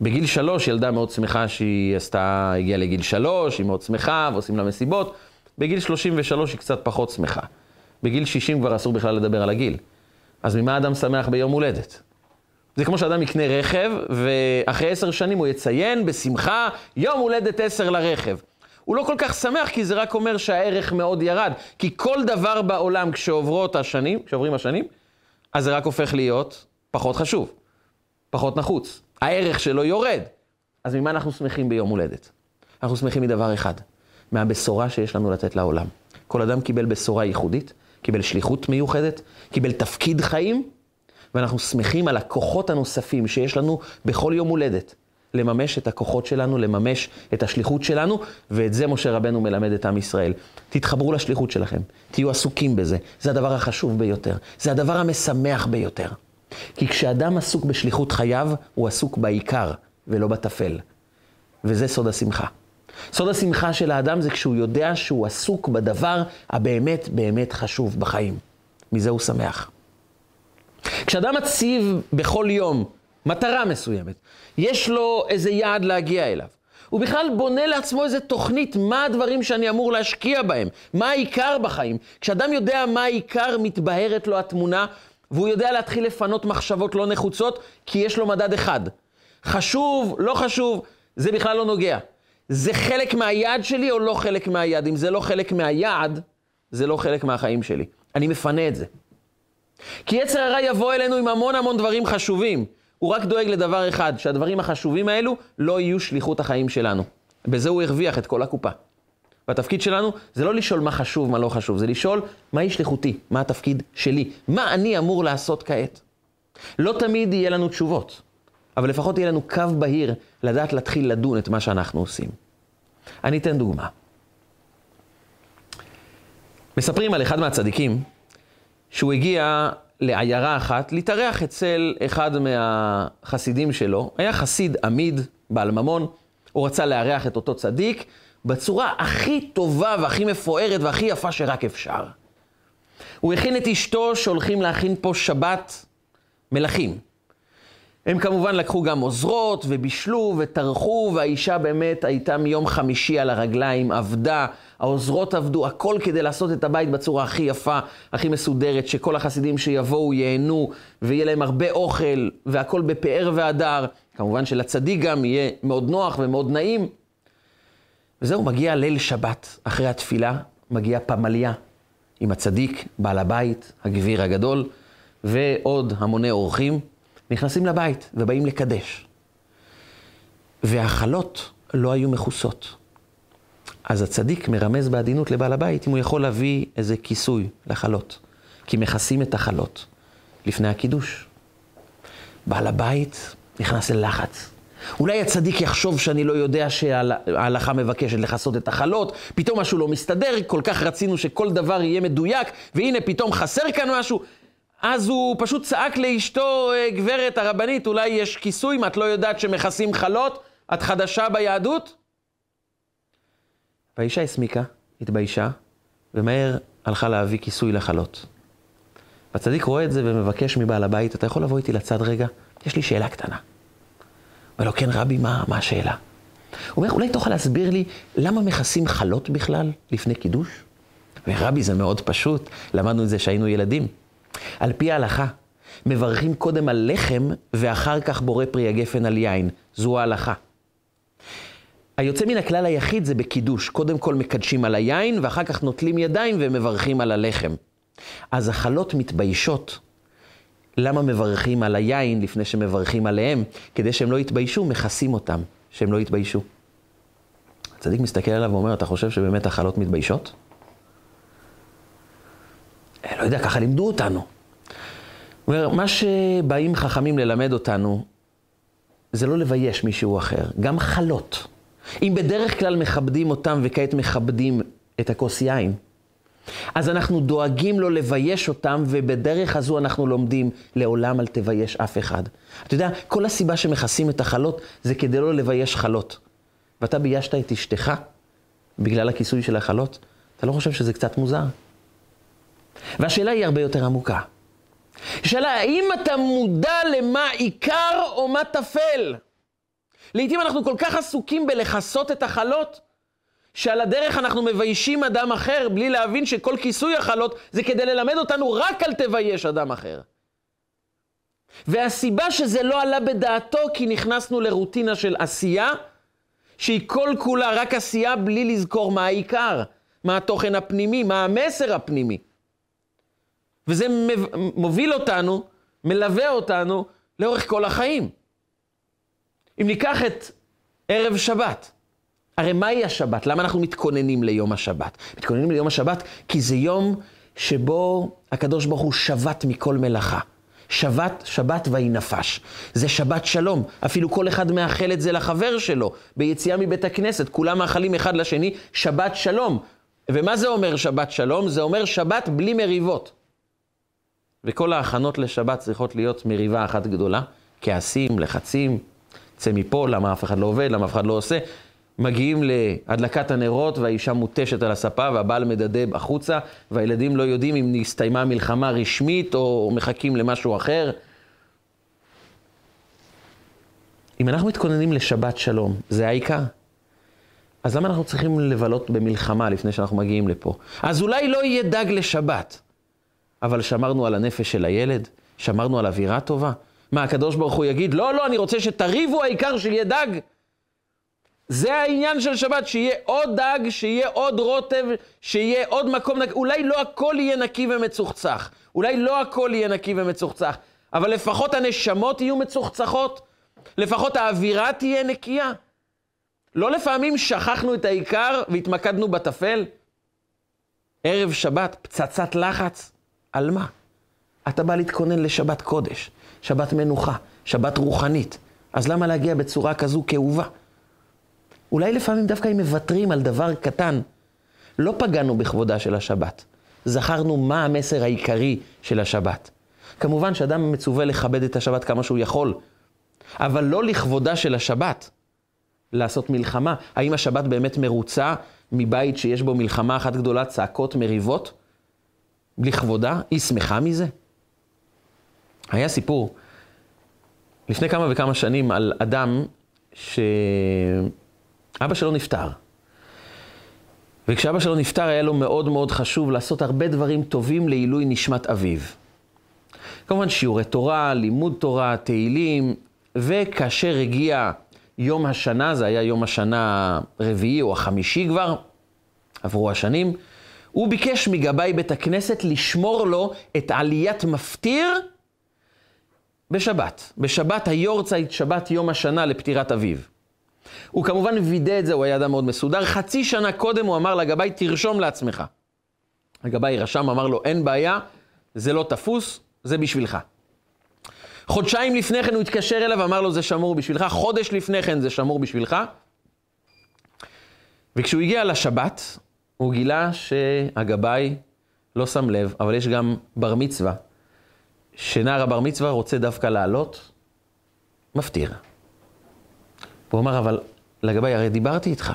בגיל שלוש ילדה מאוד שמחה שהיא עשתה, הגיעה לגיל שלוש, היא מאוד שמחה, ועושים לה מסיבות. בגיל 33 היא קצת פחות שמחה. בגיל 60 כבר אסור בכלל לדבר על הגיל. אז ממה אדם שמח ביום הולדת? זה כמו שאדם יקנה רכב, ואחרי עשר שנים הוא יציין בשמחה, יום הולדת עשר לרכב. הוא לא כל כך שמח, כי זה רק אומר שהערך מאוד ירד. כי כל דבר בעולם, כשעוברות השנים, כשעוברים השנים, אז זה רק הופך להיות פחות חשוב, פחות נחוץ. הערך שלו יורד. אז ממה אנחנו שמחים ביום הולדת? אנחנו שמחים מדבר אחד, מהבשורה שיש לנו לתת לעולם. כל אדם קיבל בשורה ייחודית, קיבל שליחות מיוחדת, קיבל תפקיד חיים, ואנחנו שמחים על הכוחות הנוספים שיש לנו בכל יום הולדת. לממש את הכוחות שלנו, לממש את השליחות שלנו, ואת זה משה רבנו מלמד את עם ישראל. תתחברו לשליחות שלכם, תהיו עסוקים בזה, זה הדבר החשוב ביותר, זה הדבר המשמח ביותר. כי כשאדם עסוק בשליחות חייו, הוא עסוק בעיקר ולא בטפל. וזה סוד השמחה. סוד השמחה של האדם זה כשהוא יודע שהוא עסוק בדבר הבאמת באמת חשוב בחיים. מזה הוא שמח. כשאדם מציב בכל יום מטרה מסוימת, יש לו איזה יעד להגיע אליו. הוא בכלל בונה לעצמו איזה תוכנית, מה הדברים שאני אמור להשקיע בהם, מה העיקר בחיים. כשאדם יודע מה העיקר, מתבהרת לו התמונה, והוא יודע להתחיל לפנות מחשבות לא נחוצות, כי יש לו מדד אחד. חשוב, לא חשוב, זה בכלל לא נוגע. זה חלק מהיעד שלי או לא חלק מהיעד? אם זה לא חלק מהיעד, זה לא חלק מהחיים שלי. אני מפנה את זה. כי יצר הרע יבוא אלינו עם המון המון דברים חשובים. הוא רק דואג לדבר אחד, שהדברים החשובים האלו לא יהיו שליחות החיים שלנו. בזה הוא הרוויח את כל הקופה. והתפקיד שלנו זה לא לשאול מה חשוב, מה לא חשוב, זה לשאול מהי שליחותי, מה התפקיד שלי, מה אני אמור לעשות כעת. לא תמיד יהיה לנו תשובות. אבל לפחות יהיה לנו קו בהיר לדעת להתחיל לדון את מה שאנחנו עושים. אני אתן דוגמה. מספרים על אחד מהצדיקים שהוא הגיע לעיירה אחת להתארח אצל אחד מהחסידים שלו. היה חסיד עמיד, בעל ממון, הוא רצה לארח את אותו צדיק בצורה הכי טובה והכי מפוארת והכי יפה שרק אפשר. הוא הכין את אשתו שהולכים להכין פה שבת מלכים. הם כמובן לקחו גם עוזרות ובישלו וטרחו, והאישה באמת הייתה מיום חמישי על הרגליים, עבדה, העוזרות עבדו, הכל כדי לעשות את הבית בצורה הכי יפה, הכי מסודרת, שכל החסידים שיבואו ייהנו, ויהיה להם הרבה אוכל, והכל בפאר והדר. כמובן שלצדיק גם יהיה מאוד נוח ומאוד נעים. וזהו, מגיע ליל שבת, אחרי התפילה, מגיע פמליה עם הצדיק, בעל הבית, הגביר הגדול, ועוד המוני אורחים. נכנסים לבית ובאים לקדש. והחלות לא היו מכוסות. אז הצדיק מרמז בעדינות לבעל הבית אם הוא יכול להביא איזה כיסוי לחלות. כי מכסים את החלות לפני הקידוש. בעל הבית נכנס ללחץ. אולי הצדיק יחשוב שאני לא יודע שההלכה מבקשת לכסות את החלות, פתאום משהו לא מסתדר, כל כך רצינו שכל דבר יהיה מדויק, והנה פתאום חסר כאן משהו. אז הוא פשוט צעק לאשתו, אה, גברת הרבנית, אולי יש כיסוי, אם את לא יודעת שמכסים חלות? את חדשה ביהדות? והאישה הסמיקה, התביישה, ומהר הלכה להביא כיסוי לחלות. והצדיק רואה את זה ומבקש מבעל הבית, אתה יכול לבוא איתי לצד רגע? יש לי שאלה קטנה. אומר לו, כן רבי, מה, מה השאלה? הוא אומר, אולי תוכל להסביר לי למה מכסים חלות בכלל לפני קידוש? ורבי, זה מאוד פשוט, למדנו את זה כשהיינו ילדים. על פי ההלכה, מברכים קודם על לחם ואחר כך בורא פרי הגפן על יין. זו ההלכה. היוצא מן הכלל היחיד זה בקידוש. קודם כל מקדשים על היין ואחר כך נוטלים ידיים ומברכים על הלחם. אז החלות מתביישות. למה מברכים על היין לפני שמברכים עליהם? כדי שהם לא יתביישו, מכסים אותם, שהם לא יתביישו. הצדיק מסתכל עליו ואומר, אתה חושב שבאמת החלות מתביישות? לא יודע, ככה לימדו אותנו. אומר, מה שבאים חכמים ללמד אותנו, זה לא לבייש מישהו אחר, גם חלות. אם בדרך כלל מכבדים אותם וכעת מכבדים את הכוס יין, אז אנחנו דואגים לא לבייש אותם, ובדרך הזו אנחנו לומדים, לעולם אל תבייש אף אחד. אתה יודע, כל הסיבה שמכסים את החלות, זה כדי לא לבייש חלות. ואתה ביישת את אשתך בגלל הכיסוי של החלות? אתה לא חושב שזה קצת מוזר? והשאלה היא הרבה יותר עמוקה. השאלה, האם אתה מודע למה עיקר או מה טפל? לעתים אנחנו כל כך עסוקים בלכסות את החלות, שעל הדרך אנחנו מביישים אדם אחר, בלי להבין שכל כיסוי החלות זה כדי ללמד אותנו רק אל תבייש אדם אחר. והסיבה שזה לא עלה בדעתו, כי נכנסנו לרוטינה של עשייה, שהיא כל כולה רק עשייה בלי לזכור מה העיקר, מה התוכן הפנימי, מה המסר הפנימי. וזה מוביל אותנו, מלווה אותנו לאורך כל החיים. אם ניקח את ערב שבת, הרי מהי השבת? למה אנחנו מתכוננים ליום השבת? מתכוננים ליום השבת כי זה יום שבו הקדוש ברוך הוא שבת מכל מלאכה. שבת, שבת ויהי נפש. זה שבת שלום. אפילו כל אחד מאחל את זה לחבר שלו. ביציאה מבית הכנסת, כולם מאחלים אחד לשני שבת שלום. ומה זה אומר שבת שלום? זה אומר שבת בלי מריבות. וכל ההכנות לשבת צריכות להיות מריבה אחת גדולה, כעסים, לחצים, צא מפה, למה אף אחד לא עובד, למה אף אחד לא עושה. מגיעים להדלקת הנרות והאישה מותשת על הספה והבעל מדדה החוצה והילדים לא יודעים אם נסתיימה מלחמה רשמית או מחכים למשהו אחר. אם אנחנו מתכוננים לשבת שלום, זה העיקר. אז למה אנחנו צריכים לבלות במלחמה לפני שאנחנו מגיעים לפה? אז אולי לא יהיה דג לשבת. אבל שמרנו על הנפש של הילד? שמרנו על אווירה טובה? מה, הקדוש ברוך הוא יגיד, לא, לא, אני רוצה שתריבו, העיקר שיהיה דג. זה העניין של שבת, שיהיה עוד דג, שיהיה עוד רוטב, שיהיה עוד מקום נקי. אולי לא הכל יהיה נקי ומצוחצח. אולי לא הכל יהיה נקי ומצוחצח. אבל לפחות הנשמות יהיו מצוחצחות. לפחות האווירה תהיה נקייה. לא לפעמים שכחנו את העיקר והתמקדנו בטפל? ערב שבת, פצצת לחץ. על מה? אתה בא להתכונן לשבת קודש, שבת מנוחה, שבת רוחנית. אז למה להגיע בצורה כזו כאובה? אולי לפעמים דווקא אם מוותרים על דבר קטן, לא פגענו בכבודה של השבת. זכרנו מה המסר העיקרי של השבת. כמובן שאדם מצווה לכבד את השבת כמה שהוא יכול, אבל לא לכבודה של השבת. לעשות מלחמה. האם השבת באמת מרוצה מבית שיש בו מלחמה אחת גדולה, צעקות, מריבות? לכבודה? היא שמחה מזה? היה סיפור לפני כמה וכמה שנים על אדם שאבא שלו נפטר. וכשאבא שלו נפטר היה לו מאוד מאוד חשוב לעשות הרבה דברים טובים לעילוי נשמת אביו. כמובן שיעורי תורה, לימוד תורה, תהילים, וכאשר הגיע יום השנה, זה היה יום השנה הרביעי או החמישי כבר, עברו השנים, הוא ביקש מגבאי בית הכנסת לשמור לו את עליית מפטיר בשבת. בשבת היורצייט, שבת יום השנה לפטירת אביו. הוא כמובן וידא את זה, הוא היה אדם מאוד מסודר. חצי שנה קודם הוא אמר לגבאי, תרשום לעצמך. הגבאי רשם, אמר לו, אין בעיה, זה לא תפוס, זה בשבילך. חודשיים לפני כן הוא התקשר אליו ואמר לו, זה שמור בשבילך. חודש לפני כן זה שמור בשבילך. וכשהוא הגיע לשבת, הוא גילה שהגבאי לא שם לב, אבל יש גם בר מצווה, שנער הבר מצווה רוצה דווקא לעלות, מפטיר. והוא אמר, אבל לגבאי, הרי דיברתי איתך.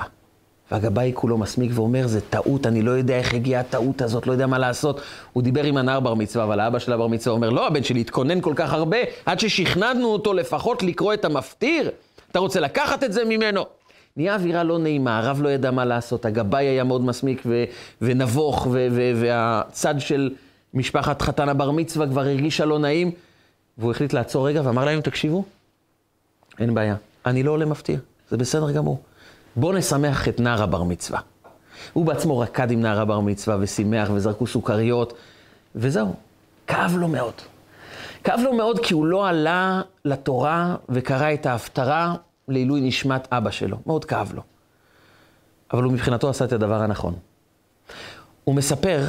והגבאי כולו מסמיק ואומר, זה טעות, אני לא יודע איך הגיעה הטעות הזאת, לא יודע מה לעשות. הוא דיבר עם הנער בר מצווה, אבל האבא של הבר מצווה אומר, לא, הבן שלי התכונן כל כך הרבה, עד ששכנענו אותו לפחות לקרוא את המפטיר. אתה רוצה לקחת את זה ממנו? נהיה אווירה לא נעימה, הרב לא ידע מה לעשות, הגבאי היה מאוד מסמיק ו- ונבוך, ו- ו- והצד של משפחת חתן הבר מצווה כבר הרגישה לא נעים, והוא החליט לעצור רגע ואמר להם, תקשיבו, אין בעיה, אני לא עולה מפטיר, זה בסדר גמור. בואו נשמח את נער הבר מצווה. הוא בעצמו רקד עם נער הבר מצווה ושימח וזרקו סוכריות, וזהו. כאב לו מאוד. כאב לו מאוד כי הוא לא עלה לתורה וקרא את ההפטרה לעילוי נשמת אבא שלו. מאוד כאב לו. אבל הוא מבחינתו עשה את הדבר הנכון. הוא מספר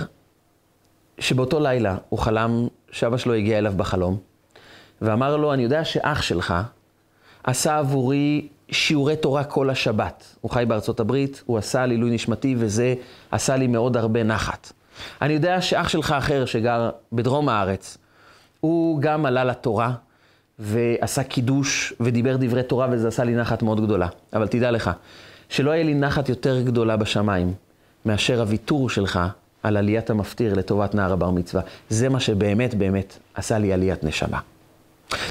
שבאותו לילה הוא חלם שאבא שלו הגיע אליו בחלום, ואמר לו, אני יודע שאח שלך עשה עבורי שיעורי תורה כל השבת. הוא חי בארצות הברית, הוא עשה עילוי נשמתי, וזה עשה לי מאוד הרבה נחת. אני יודע שאח שלך אחר, שגר בדרום הארץ, הוא גם עלה לתורה, ועשה קידוש, ודיבר דברי תורה, וזה עשה לי נחת מאוד גדולה. אבל תדע לך, שלא היה לי נחת יותר גדולה בשמיים, מאשר הוויתור שלך על עליית המפטיר לטובת נער הבר מצווה. זה מה שבאמת באמת עשה לי עליית נשמה.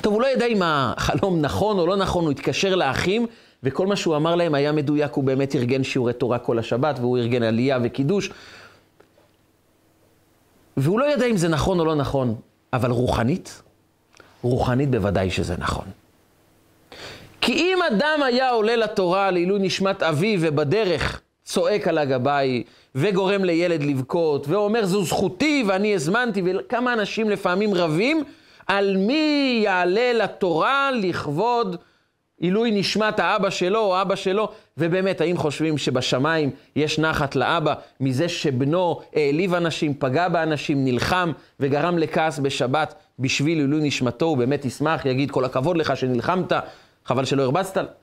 טוב, הוא לא ידע אם החלום נכון או לא נכון, הוא התקשר לאחים, וכל מה שהוא אמר להם היה מדויק, הוא באמת ארגן שיעורי תורה כל השבת, והוא ארגן עלייה וקידוש. והוא לא ידע אם זה נכון או לא נכון, אבל רוחנית, רוחנית בוודאי שזה נכון. כי אם אדם היה עולה לתורה לעילוי נשמת אביו ובדרך צועק על הגבאי וגורם לילד לבכות ואומר זו זכותי ואני הזמנתי וכמה אנשים לפעמים רבים על מי יעלה לתורה לכבוד עילוי נשמת האבא שלו או אבא שלו, ובאמת, האם חושבים שבשמיים יש נחת לאבא מזה שבנו העליב אנשים, פגע באנשים, נלחם וגרם לכעס בשבת בשביל עילוי נשמתו, הוא באמת ישמח, יגיד כל הכבוד לך שנלחמת, חבל שלא הרבצת.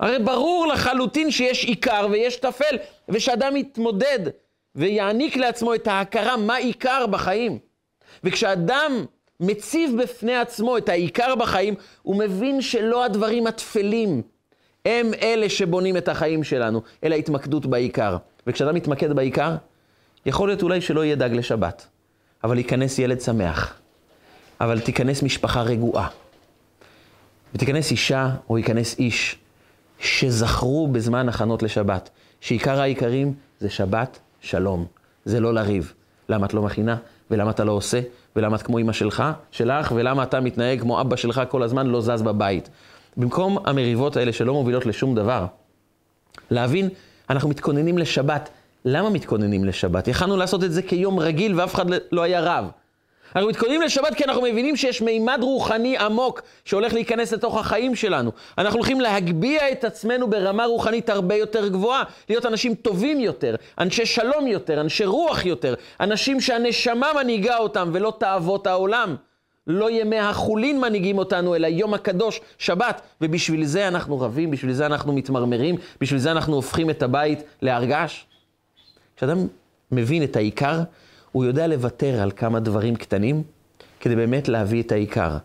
הרי ברור לחלוטין שיש עיקר ויש טפל, ושאדם יתמודד ויעניק לעצמו את ההכרה מה עיקר בחיים. וכשאדם מציב בפני עצמו את העיקר בחיים, הוא מבין שלא הדברים הטפלים הם אלה שבונים את החיים שלנו, אלא התמקדות בעיקר. וכשאתה מתמקד בעיקר, יכול להיות אולי שלא יהיה דג לשבת, אבל ייכנס ילד שמח, אבל תיכנס משפחה רגועה, ותיכנס אישה או ייכנס איש שזכרו בזמן הכנות לשבת, שעיקר העיקרים זה שבת שלום, זה לא לריב. למה את לא מכינה? ולמה אתה לא עושה? ולמה את כמו אמא שלך, שלך, ולמה אתה מתנהג כמו אבא שלך כל הזמן לא זז בבית. במקום המריבות האלה שלא מובילות לשום דבר, להבין, אנחנו מתכוננים לשבת. למה מתכוננים לשבת? יכלנו לעשות את זה כיום רגיל ואף אחד לא היה רב. אנחנו מתכוננים לשבת כי אנחנו מבינים שיש מימד רוחני עמוק שהולך להיכנס לתוך החיים שלנו. אנחנו הולכים להגביה את עצמנו ברמה רוחנית הרבה יותר גבוהה, להיות אנשים טובים יותר, אנשי שלום יותר, אנשי רוח יותר, אנשים שהנשמה מנהיגה אותם ולא תאוות העולם. לא ימי החולין מנהיגים אותנו, אלא יום הקדוש, שבת. ובשביל זה אנחנו רבים, בשביל זה אנחנו מתמרמרים, בשביל זה אנחנו הופכים את הבית להרגש. כשאדם מבין את העיקר, הוא יודע לוותר על כמה דברים קטנים, כדי באמת להביא את העיקר.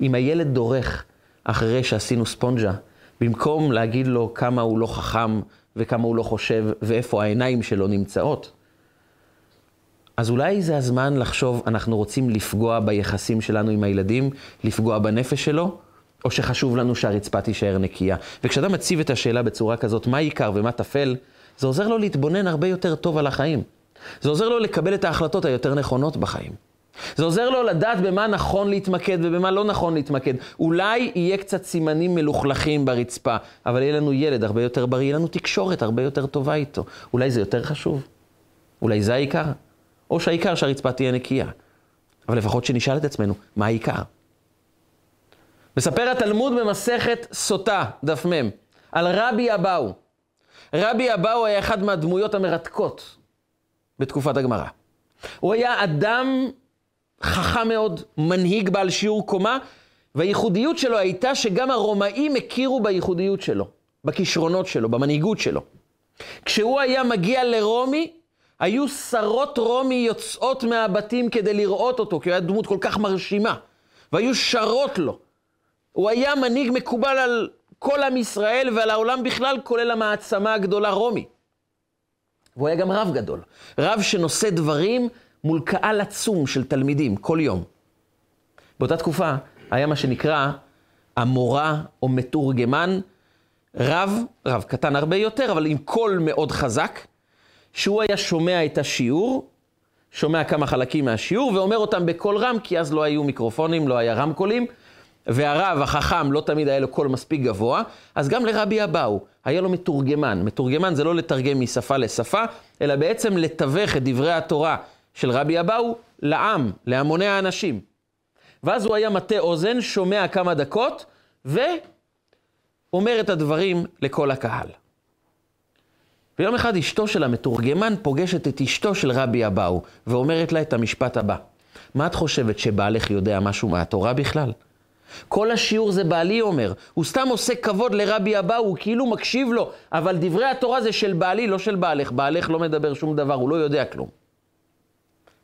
אם הילד דורך אחרי שעשינו ספונג'ה, במקום להגיד לו כמה הוא לא חכם וכמה הוא לא חושב ואיפה העיניים שלו נמצאות, אז אולי זה הזמן לחשוב, אנחנו רוצים לפגוע ביחסים שלנו עם הילדים, לפגוע בנפש שלו, או שחשוב לנו שהרצפה תישאר נקייה. וכשאתה מציב את השאלה בצורה כזאת, מה עיקר ומה טפל, זה עוזר לו להתבונן הרבה יותר טוב על החיים. זה עוזר לו לקבל את ההחלטות היותר נכונות בחיים. זה עוזר לו לדעת במה נכון להתמקד ובמה לא נכון להתמקד. אולי יהיה קצת סימנים מלוכלכים ברצפה, אבל יהיה לנו ילד הרבה יותר בריא, יהיה לנו תקשורת הרבה יותר טובה איתו. אולי זה יותר חשוב? אולי זה העיקר? או שהעיקר שהרצפה תהיה נקייה. אבל לפחות שנשאל את עצמנו, מה העיקר? מספר התלמוד במסכת סוטה, דף מ', על רבי אבאו. רבי אבאו היה אחד מהדמויות המרתקות בתקופת הגמרא. הוא היה אדם חכם מאוד, מנהיג בעל שיעור קומה, והייחודיות שלו הייתה שגם הרומאים הכירו בייחודיות שלו, בכישרונות שלו, במנהיגות שלו. כשהוא היה מגיע לרומי, היו שרות רומי יוצאות מהבתים כדי לראות אותו, כי הוא היה דמות כל כך מרשימה, והיו שרות לו. הוא היה מנהיג מקובל על כל עם ישראל ועל העולם בכלל, כולל המעצמה הגדולה רומי. והוא היה גם רב גדול. רב שנושא דברים מול קהל עצום של תלמידים, כל יום. באותה תקופה היה מה שנקרא המורה או מתורגמן, רב, רב קטן הרבה יותר, אבל עם קול מאוד חזק, שהוא היה שומע את השיעור, שומע כמה חלקים מהשיעור, ואומר אותם בקול רם, כי אז לא היו מיקרופונים, לא היה רמקולים, והרב החכם לא תמיד היה לו קול מספיק גבוה, אז גם לרבי אבאו היה לו מתורגמן. מתורגמן זה לא לתרגם משפה לשפה, אלא בעצם לתווך את דברי התורה של רבי אבאו לעם, להמוני האנשים. ואז הוא היה מטה אוזן, שומע כמה דקות, ואומר את הדברים לכל הקהל. ויום אחד אשתו של המתורגמן פוגשת את אשתו של רבי אבאו, ואומרת לה את המשפט הבא: מה את חושבת, שבעלך יודע משהו מהתורה בכלל? כל השיעור זה בעלי אומר, הוא סתם עושה כבוד לרבי אבאו, הוא כאילו מקשיב לו, אבל דברי התורה זה של בעלי, לא של בעלך. בעלך לא מדבר שום דבר, הוא לא יודע כלום.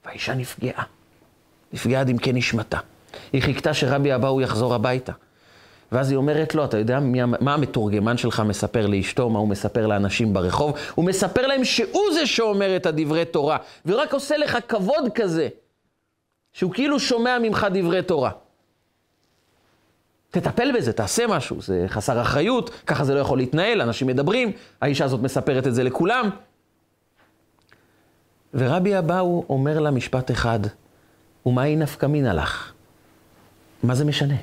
והאישה נפגעה, נפגעה עד עמקי נשמתה. היא חיכתה שרבי אבאו יחזור הביתה. ואז היא אומרת לו, אתה יודע מי, מה המתורגמן שלך מספר לאשתו, מה הוא מספר לאנשים ברחוב? הוא מספר להם שהוא זה שאומר את הדברי תורה, ורק עושה לך כבוד כזה, שהוא כאילו שומע ממך דברי תורה. תטפל בזה, תעשה משהו, זה חסר אחריות, ככה זה לא יכול להתנהל, אנשים מדברים, האישה הזאת מספרת את זה לכולם. ורבי אבאו אומר לה משפט אחד, ומהי נפקא מינה לך? מה זה משנה?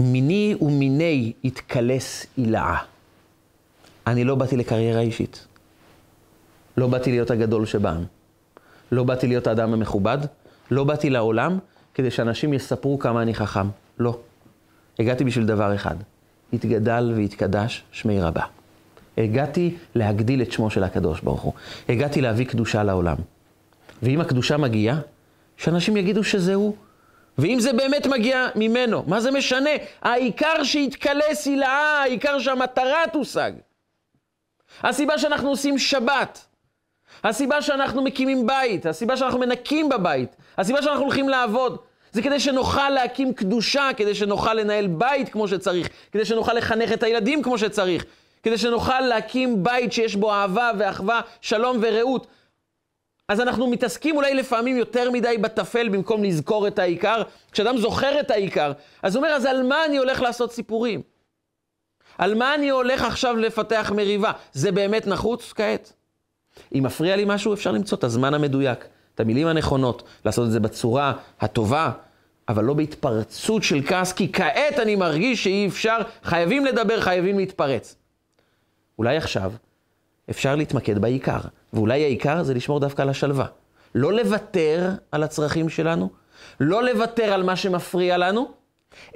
מיני ומיני יתקלס הילאה. אני לא באתי לקריירה אישית. לא באתי להיות הגדול שבעם. לא באתי להיות האדם המכובד. לא באתי לעולם כדי שאנשים יספרו כמה אני חכם. לא. הגעתי בשביל דבר אחד. יתגדל ויתקדש שמי רבה. הגעתי להגדיל את שמו של הקדוש ברוך הוא. הגעתי להביא קדושה לעולם. ואם הקדושה מגיעה, שאנשים יגידו שזה הוא. ואם זה באמת מגיע ממנו, מה זה משנה? העיקר שיתקלה סילאה, העיקר שהמטרה תושג. הסיבה שאנחנו עושים שבת, הסיבה שאנחנו מקימים בית, הסיבה שאנחנו מנקים בבית, הסיבה שאנחנו הולכים לעבוד, זה כדי שנוכל להקים קדושה, כדי שנוכל לנהל בית כמו שצריך, כדי שנוכל לחנך את הילדים כמו שצריך, כדי שנוכל להקים בית שיש בו אהבה ואחווה, שלום ורעות. אז אנחנו מתעסקים אולי לפעמים יותר מדי בטפל במקום לזכור את העיקר. כשאדם זוכר את העיקר, אז הוא אומר, אז על מה אני הולך לעשות סיפורים? על מה אני הולך עכשיו לפתח מריבה? זה באמת נחוץ כעת? אם מפריע לי משהו, אפשר למצוא את הזמן המדויק, את המילים הנכונות, לעשות את זה בצורה הטובה, אבל לא בהתפרצות של כעס, כי כעת אני מרגיש שאי אפשר, חייבים לדבר, חייבים להתפרץ. אולי עכשיו אפשר להתמקד בעיקר. ואולי העיקר זה לשמור דווקא על השלווה. לא לוותר על הצרכים שלנו, לא לוותר על מה שמפריע לנו,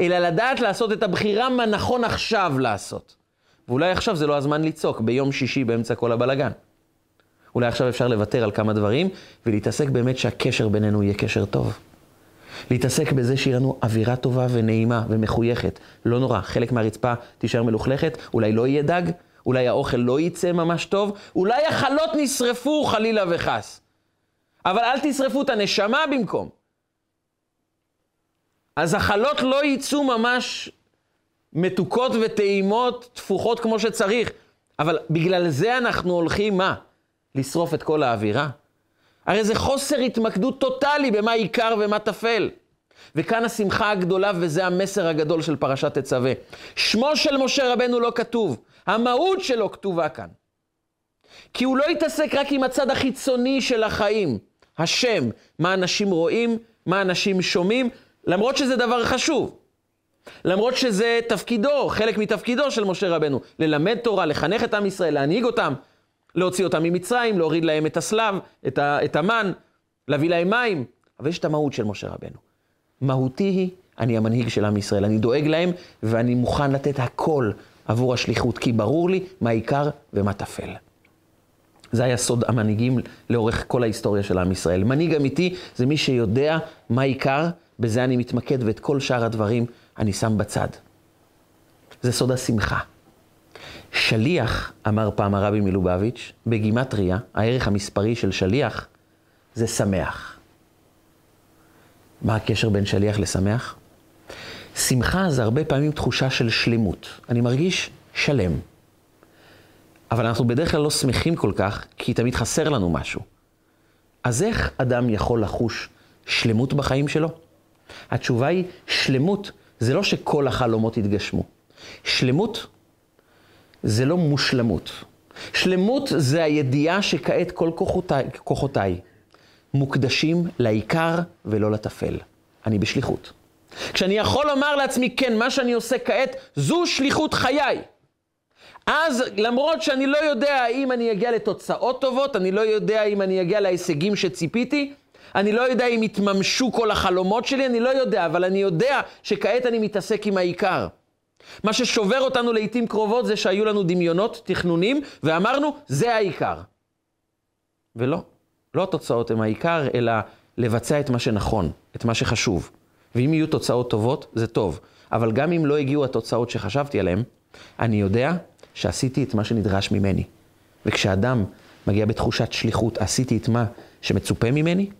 אלא לדעת לעשות את הבחירה מה נכון עכשיו לעשות. ואולי עכשיו זה לא הזמן לצעוק ביום שישי באמצע כל הבלגן. אולי עכשיו אפשר לוותר על כמה דברים ולהתעסק באמת שהקשר בינינו יהיה קשר טוב. להתעסק בזה שיהיה לנו אווירה טובה ונעימה ומחויכת. לא נורא, חלק מהרצפה תישאר מלוכלכת, אולי לא יהיה דג, אולי האוכל לא יצא ממש טוב, אולי החלות נשרפו חלילה וחס. אבל אל תשרפו את הנשמה במקום. אז החלות לא יצאו ממש מתוקות וטעימות, תפוחות כמו שצריך. אבל בגלל זה אנחנו הולכים, מה? לשרוף את כל האווירה? הרי זה חוסר התמקדות טוטאלי במה עיקר ומה טפל. וכאן השמחה הגדולה, וזה המסר הגדול של פרשת תצווה. שמו של משה רבנו לא כתוב, המהות שלו כתובה כאן. כי הוא לא התעסק רק עם הצד החיצוני של החיים, השם, מה אנשים רואים, מה אנשים שומעים, למרות שזה דבר חשוב. למרות שזה תפקידו, חלק מתפקידו של משה רבנו, ללמד תורה, לחנך את עם ישראל, להנהיג אותם, להוציא אותם ממצרים, להוריד להם את הסלב, את, ה, את המן, להביא להם מים. אבל יש את המהות של משה רבנו. מהותי היא, אני המנהיג של עם ישראל, אני דואג להם ואני מוכן לתת הכל עבור השליחות, כי ברור לי מה עיקר ומה טפל. זה היה סוד המנהיגים לאורך כל ההיסטוריה של עם ישראל. מנהיג אמיתי זה מי שיודע מה עיקר, בזה אני מתמקד, ואת כל שאר הדברים אני שם בצד. זה סוד השמחה. שליח, אמר פעם הרבי מלובביץ', בגימטריה, הערך המספרי של שליח זה שמח. מה הקשר בין שליח לשמח? שמחה זה הרבה פעמים תחושה של שלמות. אני מרגיש שלם. אבל אנחנו בדרך כלל לא שמחים כל כך, כי תמיד חסר לנו משהו. אז איך אדם יכול לחוש שלמות בחיים שלו? התשובה היא, שלמות זה לא שכל החלומות יתגשמו. שלמות זה לא מושלמות. שלמות זה הידיעה שכעת כל כוחותיי, כוחותיי מוקדשים לעיקר ולא לטפל. אני בשליחות. כשאני יכול לומר לעצמי, כן, מה שאני עושה כעת, זו שליחות חיי. אז למרות שאני לא יודע האם אני אגיע לתוצאות טובות, אני לא יודע אם אני אגיע להישגים שציפיתי, אני לא יודע אם יתממשו כל החלומות שלי, אני לא יודע, אבל אני יודע שכעת אני מתעסק עם העיקר. מה ששובר אותנו לעיתים קרובות זה שהיו לנו דמיונות, תכנונים, ואמרנו, זה העיקר. ולא, לא התוצאות הן העיקר, אלא לבצע את מה שנכון, את מה שחשוב. ואם יהיו תוצאות טובות, זה טוב. אבל גם אם לא הגיעו התוצאות שחשבתי עליהן, אני יודע שעשיתי את מה שנדרש ממני. וכשאדם מגיע בתחושת שליחות, עשיתי את מה שמצופה ממני, הוא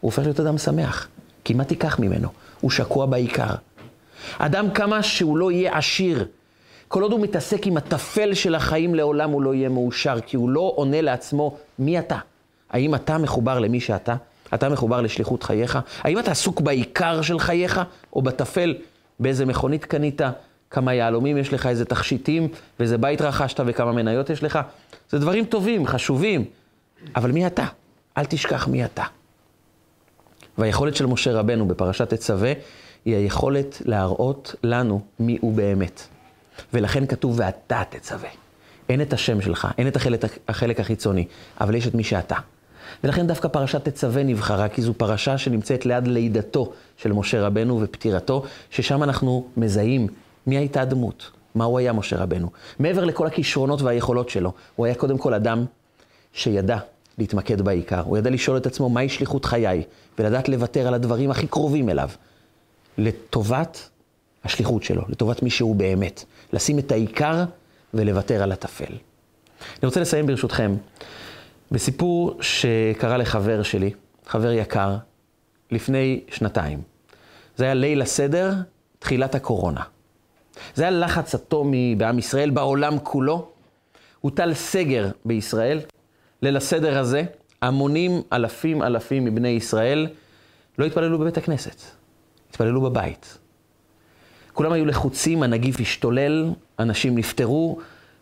הופך להיות אדם שמח. כי מה תיקח ממנו? הוא שקוע בעיקר. אדם כמה שהוא לא יהיה עשיר, כל עוד הוא מתעסק עם הטפל של החיים לעולם הוא לא יהיה מאושר, כי הוא לא עונה לעצמו מי אתה. האם אתה מחובר למי שאתה? אתה מחובר לשליחות חייך? האם אתה עסוק בעיקר של חייך, או בטפל, באיזה מכונית קנית, כמה יהלומים יש לך, איזה תכשיטים, ואיזה בית רכשת וכמה מניות יש לך? זה דברים טובים, חשובים, אבל מי אתה? אל תשכח מי אתה. והיכולת של משה רבנו בפרשת תצווה היא היכולת להראות לנו מי הוא באמת. ולכן כתוב ואתה תצווה. אין את השם שלך, אין את החלק, החלק החיצוני, אבל יש את מי שאתה. ולכן דווקא פרשת תצווה נבחרה, כי זו פרשה שנמצאת ליד לידתו של משה רבנו ופטירתו, ששם אנחנו מזהים מי הייתה הדמות, מה הוא היה משה רבנו. מעבר לכל הכישרונות והיכולות שלו, הוא היה קודם כל אדם שידע להתמקד בעיקר. הוא ידע לשאול את עצמו מהי שליחות חיי, ולדעת לוותר על הדברים הכי קרובים אליו, לטובת השליחות שלו, לטובת מי שהוא באמת. לשים את העיקר ולוותר על הטפל. אני רוצה לסיים ברשותכם בסיפור שקרה לחבר שלי, חבר יקר, לפני שנתיים. זה היה ליל הסדר, תחילת הקורונה. זה היה לחץ אטומי בעם ישראל, בעולם כולו. הוטל סגר בישראל. ליל הסדר הזה, המונים, אלפים אלפים מבני ישראל לא התפללו בבית הכנסת, התפללו בבית. כולם היו לחוצים, הנגיף השתולל, אנשים נפטרו,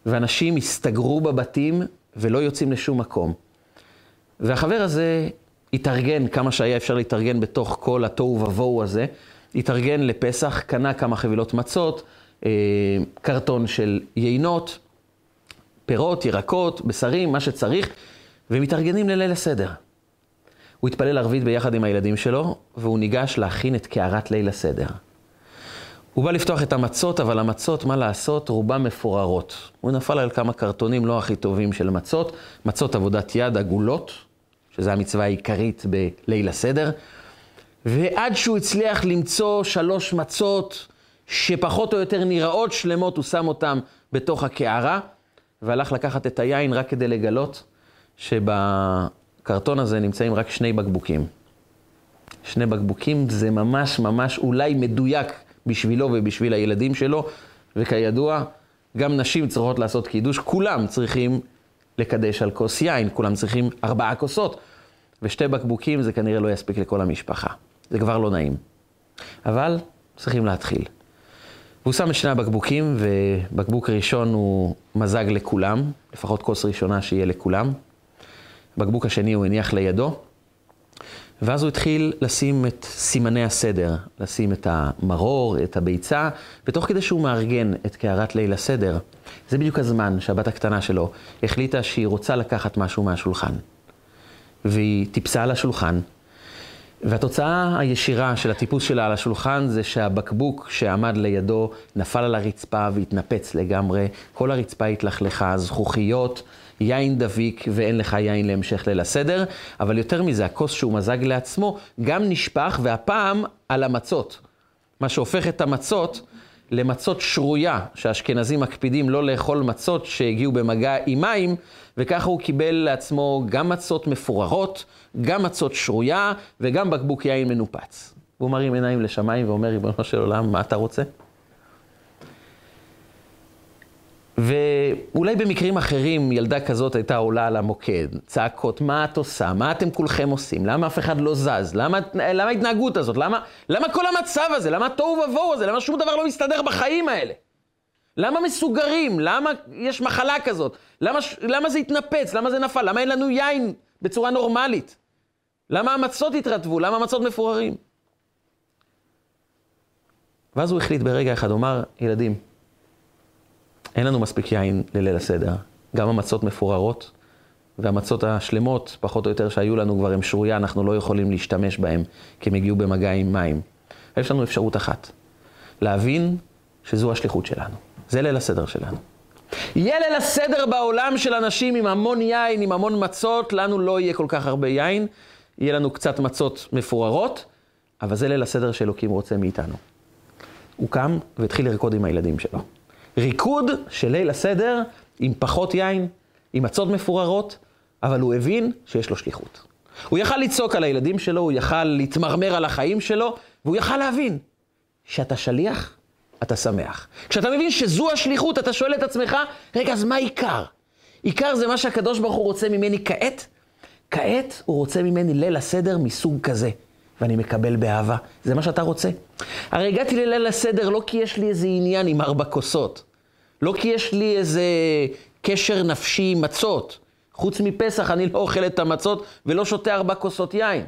ואנשים הסתגרו בבתים ולא יוצאים לשום מקום. והחבר הזה התארגן כמה שהיה אפשר להתארגן בתוך כל התוהו ובוהו הזה, התארגן לפסח, קנה כמה חבילות מצות, אה, קרטון של יינות, פירות, ירקות, בשרים, מה שצריך, ומתארגנים לליל הסדר. הוא התפלל ערבית ביחד עם הילדים שלו, והוא ניגש להכין את קערת ליל הסדר. הוא בא לפתוח את המצות, אבל המצות, מה לעשות, רובן מפוררות. הוא נפל על כמה קרטונים לא הכי טובים של מצות, מצות עבודת יד עגולות, שזו המצווה העיקרית בליל הסדר, ועד שהוא הצליח למצוא שלוש מצות שפחות או יותר נראות שלמות, הוא שם אותן בתוך הקערה, והלך לקחת את היין רק כדי לגלות שבקרטון הזה נמצאים רק שני בקבוקים. שני בקבוקים זה ממש ממש אולי מדויק בשבילו ובשביל הילדים שלו, וכידוע, גם נשים צריכות לעשות קידוש, כולם צריכים לקדש על כוס יין, כולם צריכים ארבעה כוסות, ושתי בקבוקים זה כנראה לא יספיק לכל המשפחה. זה כבר לא נעים. אבל צריכים להתחיל. והוא שם את שני הבקבוקים, ובקבוק ראשון הוא מזג לכולם, לפחות כוס ראשונה שיהיה לכולם. בקבוק השני הוא הניח לידו, ואז הוא התחיל לשים את סימני הסדר, לשים את המרור, את הביצה, ותוך כדי שהוא מארגן את קערת ליל הסדר, זה בדיוק הזמן שהבת הקטנה שלו החליטה שהיא רוצה לקחת משהו מהשולחן. והיא טיפסה על השולחן, והתוצאה הישירה של הטיפוס שלה על השולחן זה שהבקבוק שעמד לידו נפל על הרצפה והתנפץ לגמרי, כל הרצפה התלכלכה, זכוכיות, יין דביק ואין לך יין להמשך ליל הסדר, אבל יותר מזה, הכוס שהוא מזג לעצמו גם נשפך, והפעם על המצות. מה שהופך את המצות למצות שרויה, שהאשכנזים מקפידים לא לאכול מצות שהגיעו במגע עם מים, וככה הוא קיבל לעצמו גם מצות מפוררות, גם מצות שרויה וגם בקבוק יין מנופץ. והוא מרים עיניים לשמיים ואומר, ריבונו של עולם, מה אתה רוצה? ואולי במקרים אחרים ילדה כזאת הייתה עולה על המוקד, צעקות, מה את עושה? מה אתם כולכם עושים? למה אף אחד לא זז? למה, למה ההתנהגות הזאת? למה, למה כל המצב הזה? למה התוהו ובוהו הזה? למה שום דבר לא מסתדר בחיים האלה? למה מסוגרים? למה יש מחלה כזאת? למה, למה זה התנפץ? למה זה נפל? למה אין לנו יין בצורה נורמלית? למה המצות התרטבו? למה המצות מפוררים? ואז הוא החליט ברגע אחד, הוא אמר, ילדים, אין לנו מספיק יין לליל הסדר. גם המצות מפוררות, והמצות השלמות, פחות או יותר, שהיו לנו כבר, הן שרויה, אנחנו לא יכולים להשתמש בהן, כי הם הגיעו במגע עם מים. יש לנו אפשרות אחת, להבין שזו השליחות שלנו. זה ליל הסדר שלנו. יהיה ליל הסדר בעולם של אנשים עם המון יין, עם המון מצות, לנו לא יהיה כל כך הרבה יין, יהיה לנו קצת מצות מפוררות, אבל זה ליל הסדר שאלוקים רוצה מאיתנו. הוא קם והתחיל לרקוד עם הילדים שלו. ריקוד של ליל הסדר עם פחות יין, עם מצות מפוררות, אבל הוא הבין שיש לו שליחות. הוא יכל לצעוק על הילדים שלו, הוא יכל להתמרמר על החיים שלו, והוא יכל להבין שאתה שליח, אתה שמח. כשאתה מבין שזו השליחות, אתה שואל את עצמך, רגע, אז מה עיקר? עיקר זה מה שהקדוש ברוך הוא רוצה ממני כעת? כעת הוא רוצה ממני ליל הסדר מסוג כזה. ואני מקבל באהבה. זה מה שאתה רוצה. הרי הגעתי לליל הסדר לא כי יש לי איזה עניין עם ארבע כוסות. לא כי יש לי איזה קשר נפשי עם מצות. חוץ מפסח אני לא אוכל את המצות ולא שותה ארבע כוסות יין.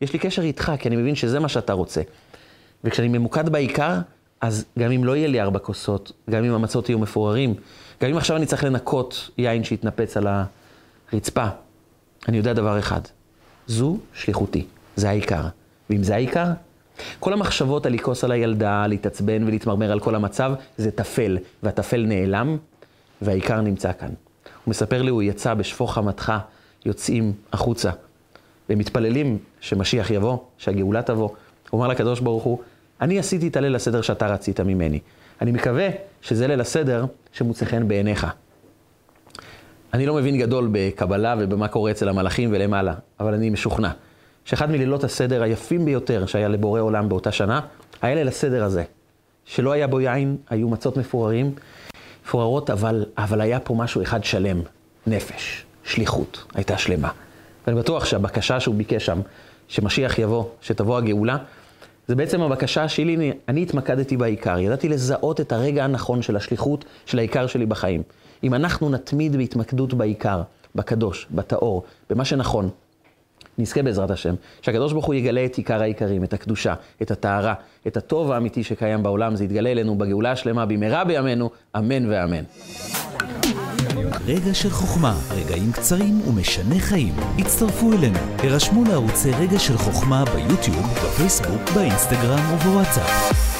יש לי קשר איתך, כי אני מבין שזה מה שאתה רוצה. וכשאני ממוקד בעיקר, אז גם אם לא יהיה לי ארבע כוסות, גם אם המצות יהיו מפוררים, גם אם עכשיו אני צריך לנקות יין שהתנפץ על הרצפה, אני יודע דבר אחד, זו שליחותי, זה העיקר. ואם זה העיקר, כל המחשבות על לכעוס על הילדה, להתעצבן ולהתמרמר על כל המצב, זה טפל, והטפל נעלם, והעיקר נמצא כאן. הוא מספר לי, הוא יצא בשפוך חמתך, יוצאים החוצה, ומתפללים שמשיח יבוא, שהגאולה תבוא. הוא אמר לקדוש ברוך הוא, אני עשיתי את הליל הסדר שאתה רצית ממני. אני מקווה שזה ליל הסדר שמוצא חן בעיניך. אני לא מבין גדול בקבלה ובמה קורה אצל המלאכים ולמעלה, אבל אני משוכנע שאחד מלילות הסדר היפים ביותר שהיה לבורא עולם באותה שנה, היה ליל הסדר הזה. שלא היה בו יין, היו מצות מפוררים, מפוררות, אבל, אבל היה פה משהו אחד שלם, נפש, שליחות, הייתה שלמה. ואני בטוח שהבקשה שהוא ביקש שם, שמשיח יבוא, שתבוא הגאולה, זה בעצם הבקשה שלי, אני, התמקדתי בעיקר, ידעתי לזהות את הרגע הנכון של השליחות, של העיקר שלי בחיים. אם אנחנו נתמיד בהתמקדות בעיקר, בקדוש, בטהור, במה שנכון, נזכה בעזרת השם, שהקדוש ברוך הוא יגלה את עיקר העיקרים, את הקדושה, את הטהרה, את הטוב האמיתי שקיים בעולם, זה יתגלה אלינו בגאולה השלמה במהרה בימינו, אמן ואמן. רגע של חוכמה, רגעים קצרים ומשנה חיים. הצטרפו אלינו, הרשמו לערוצי רגע של חוכמה ביוטיוב, בפייסבוק, באינסטגרם ובוואטסאפ.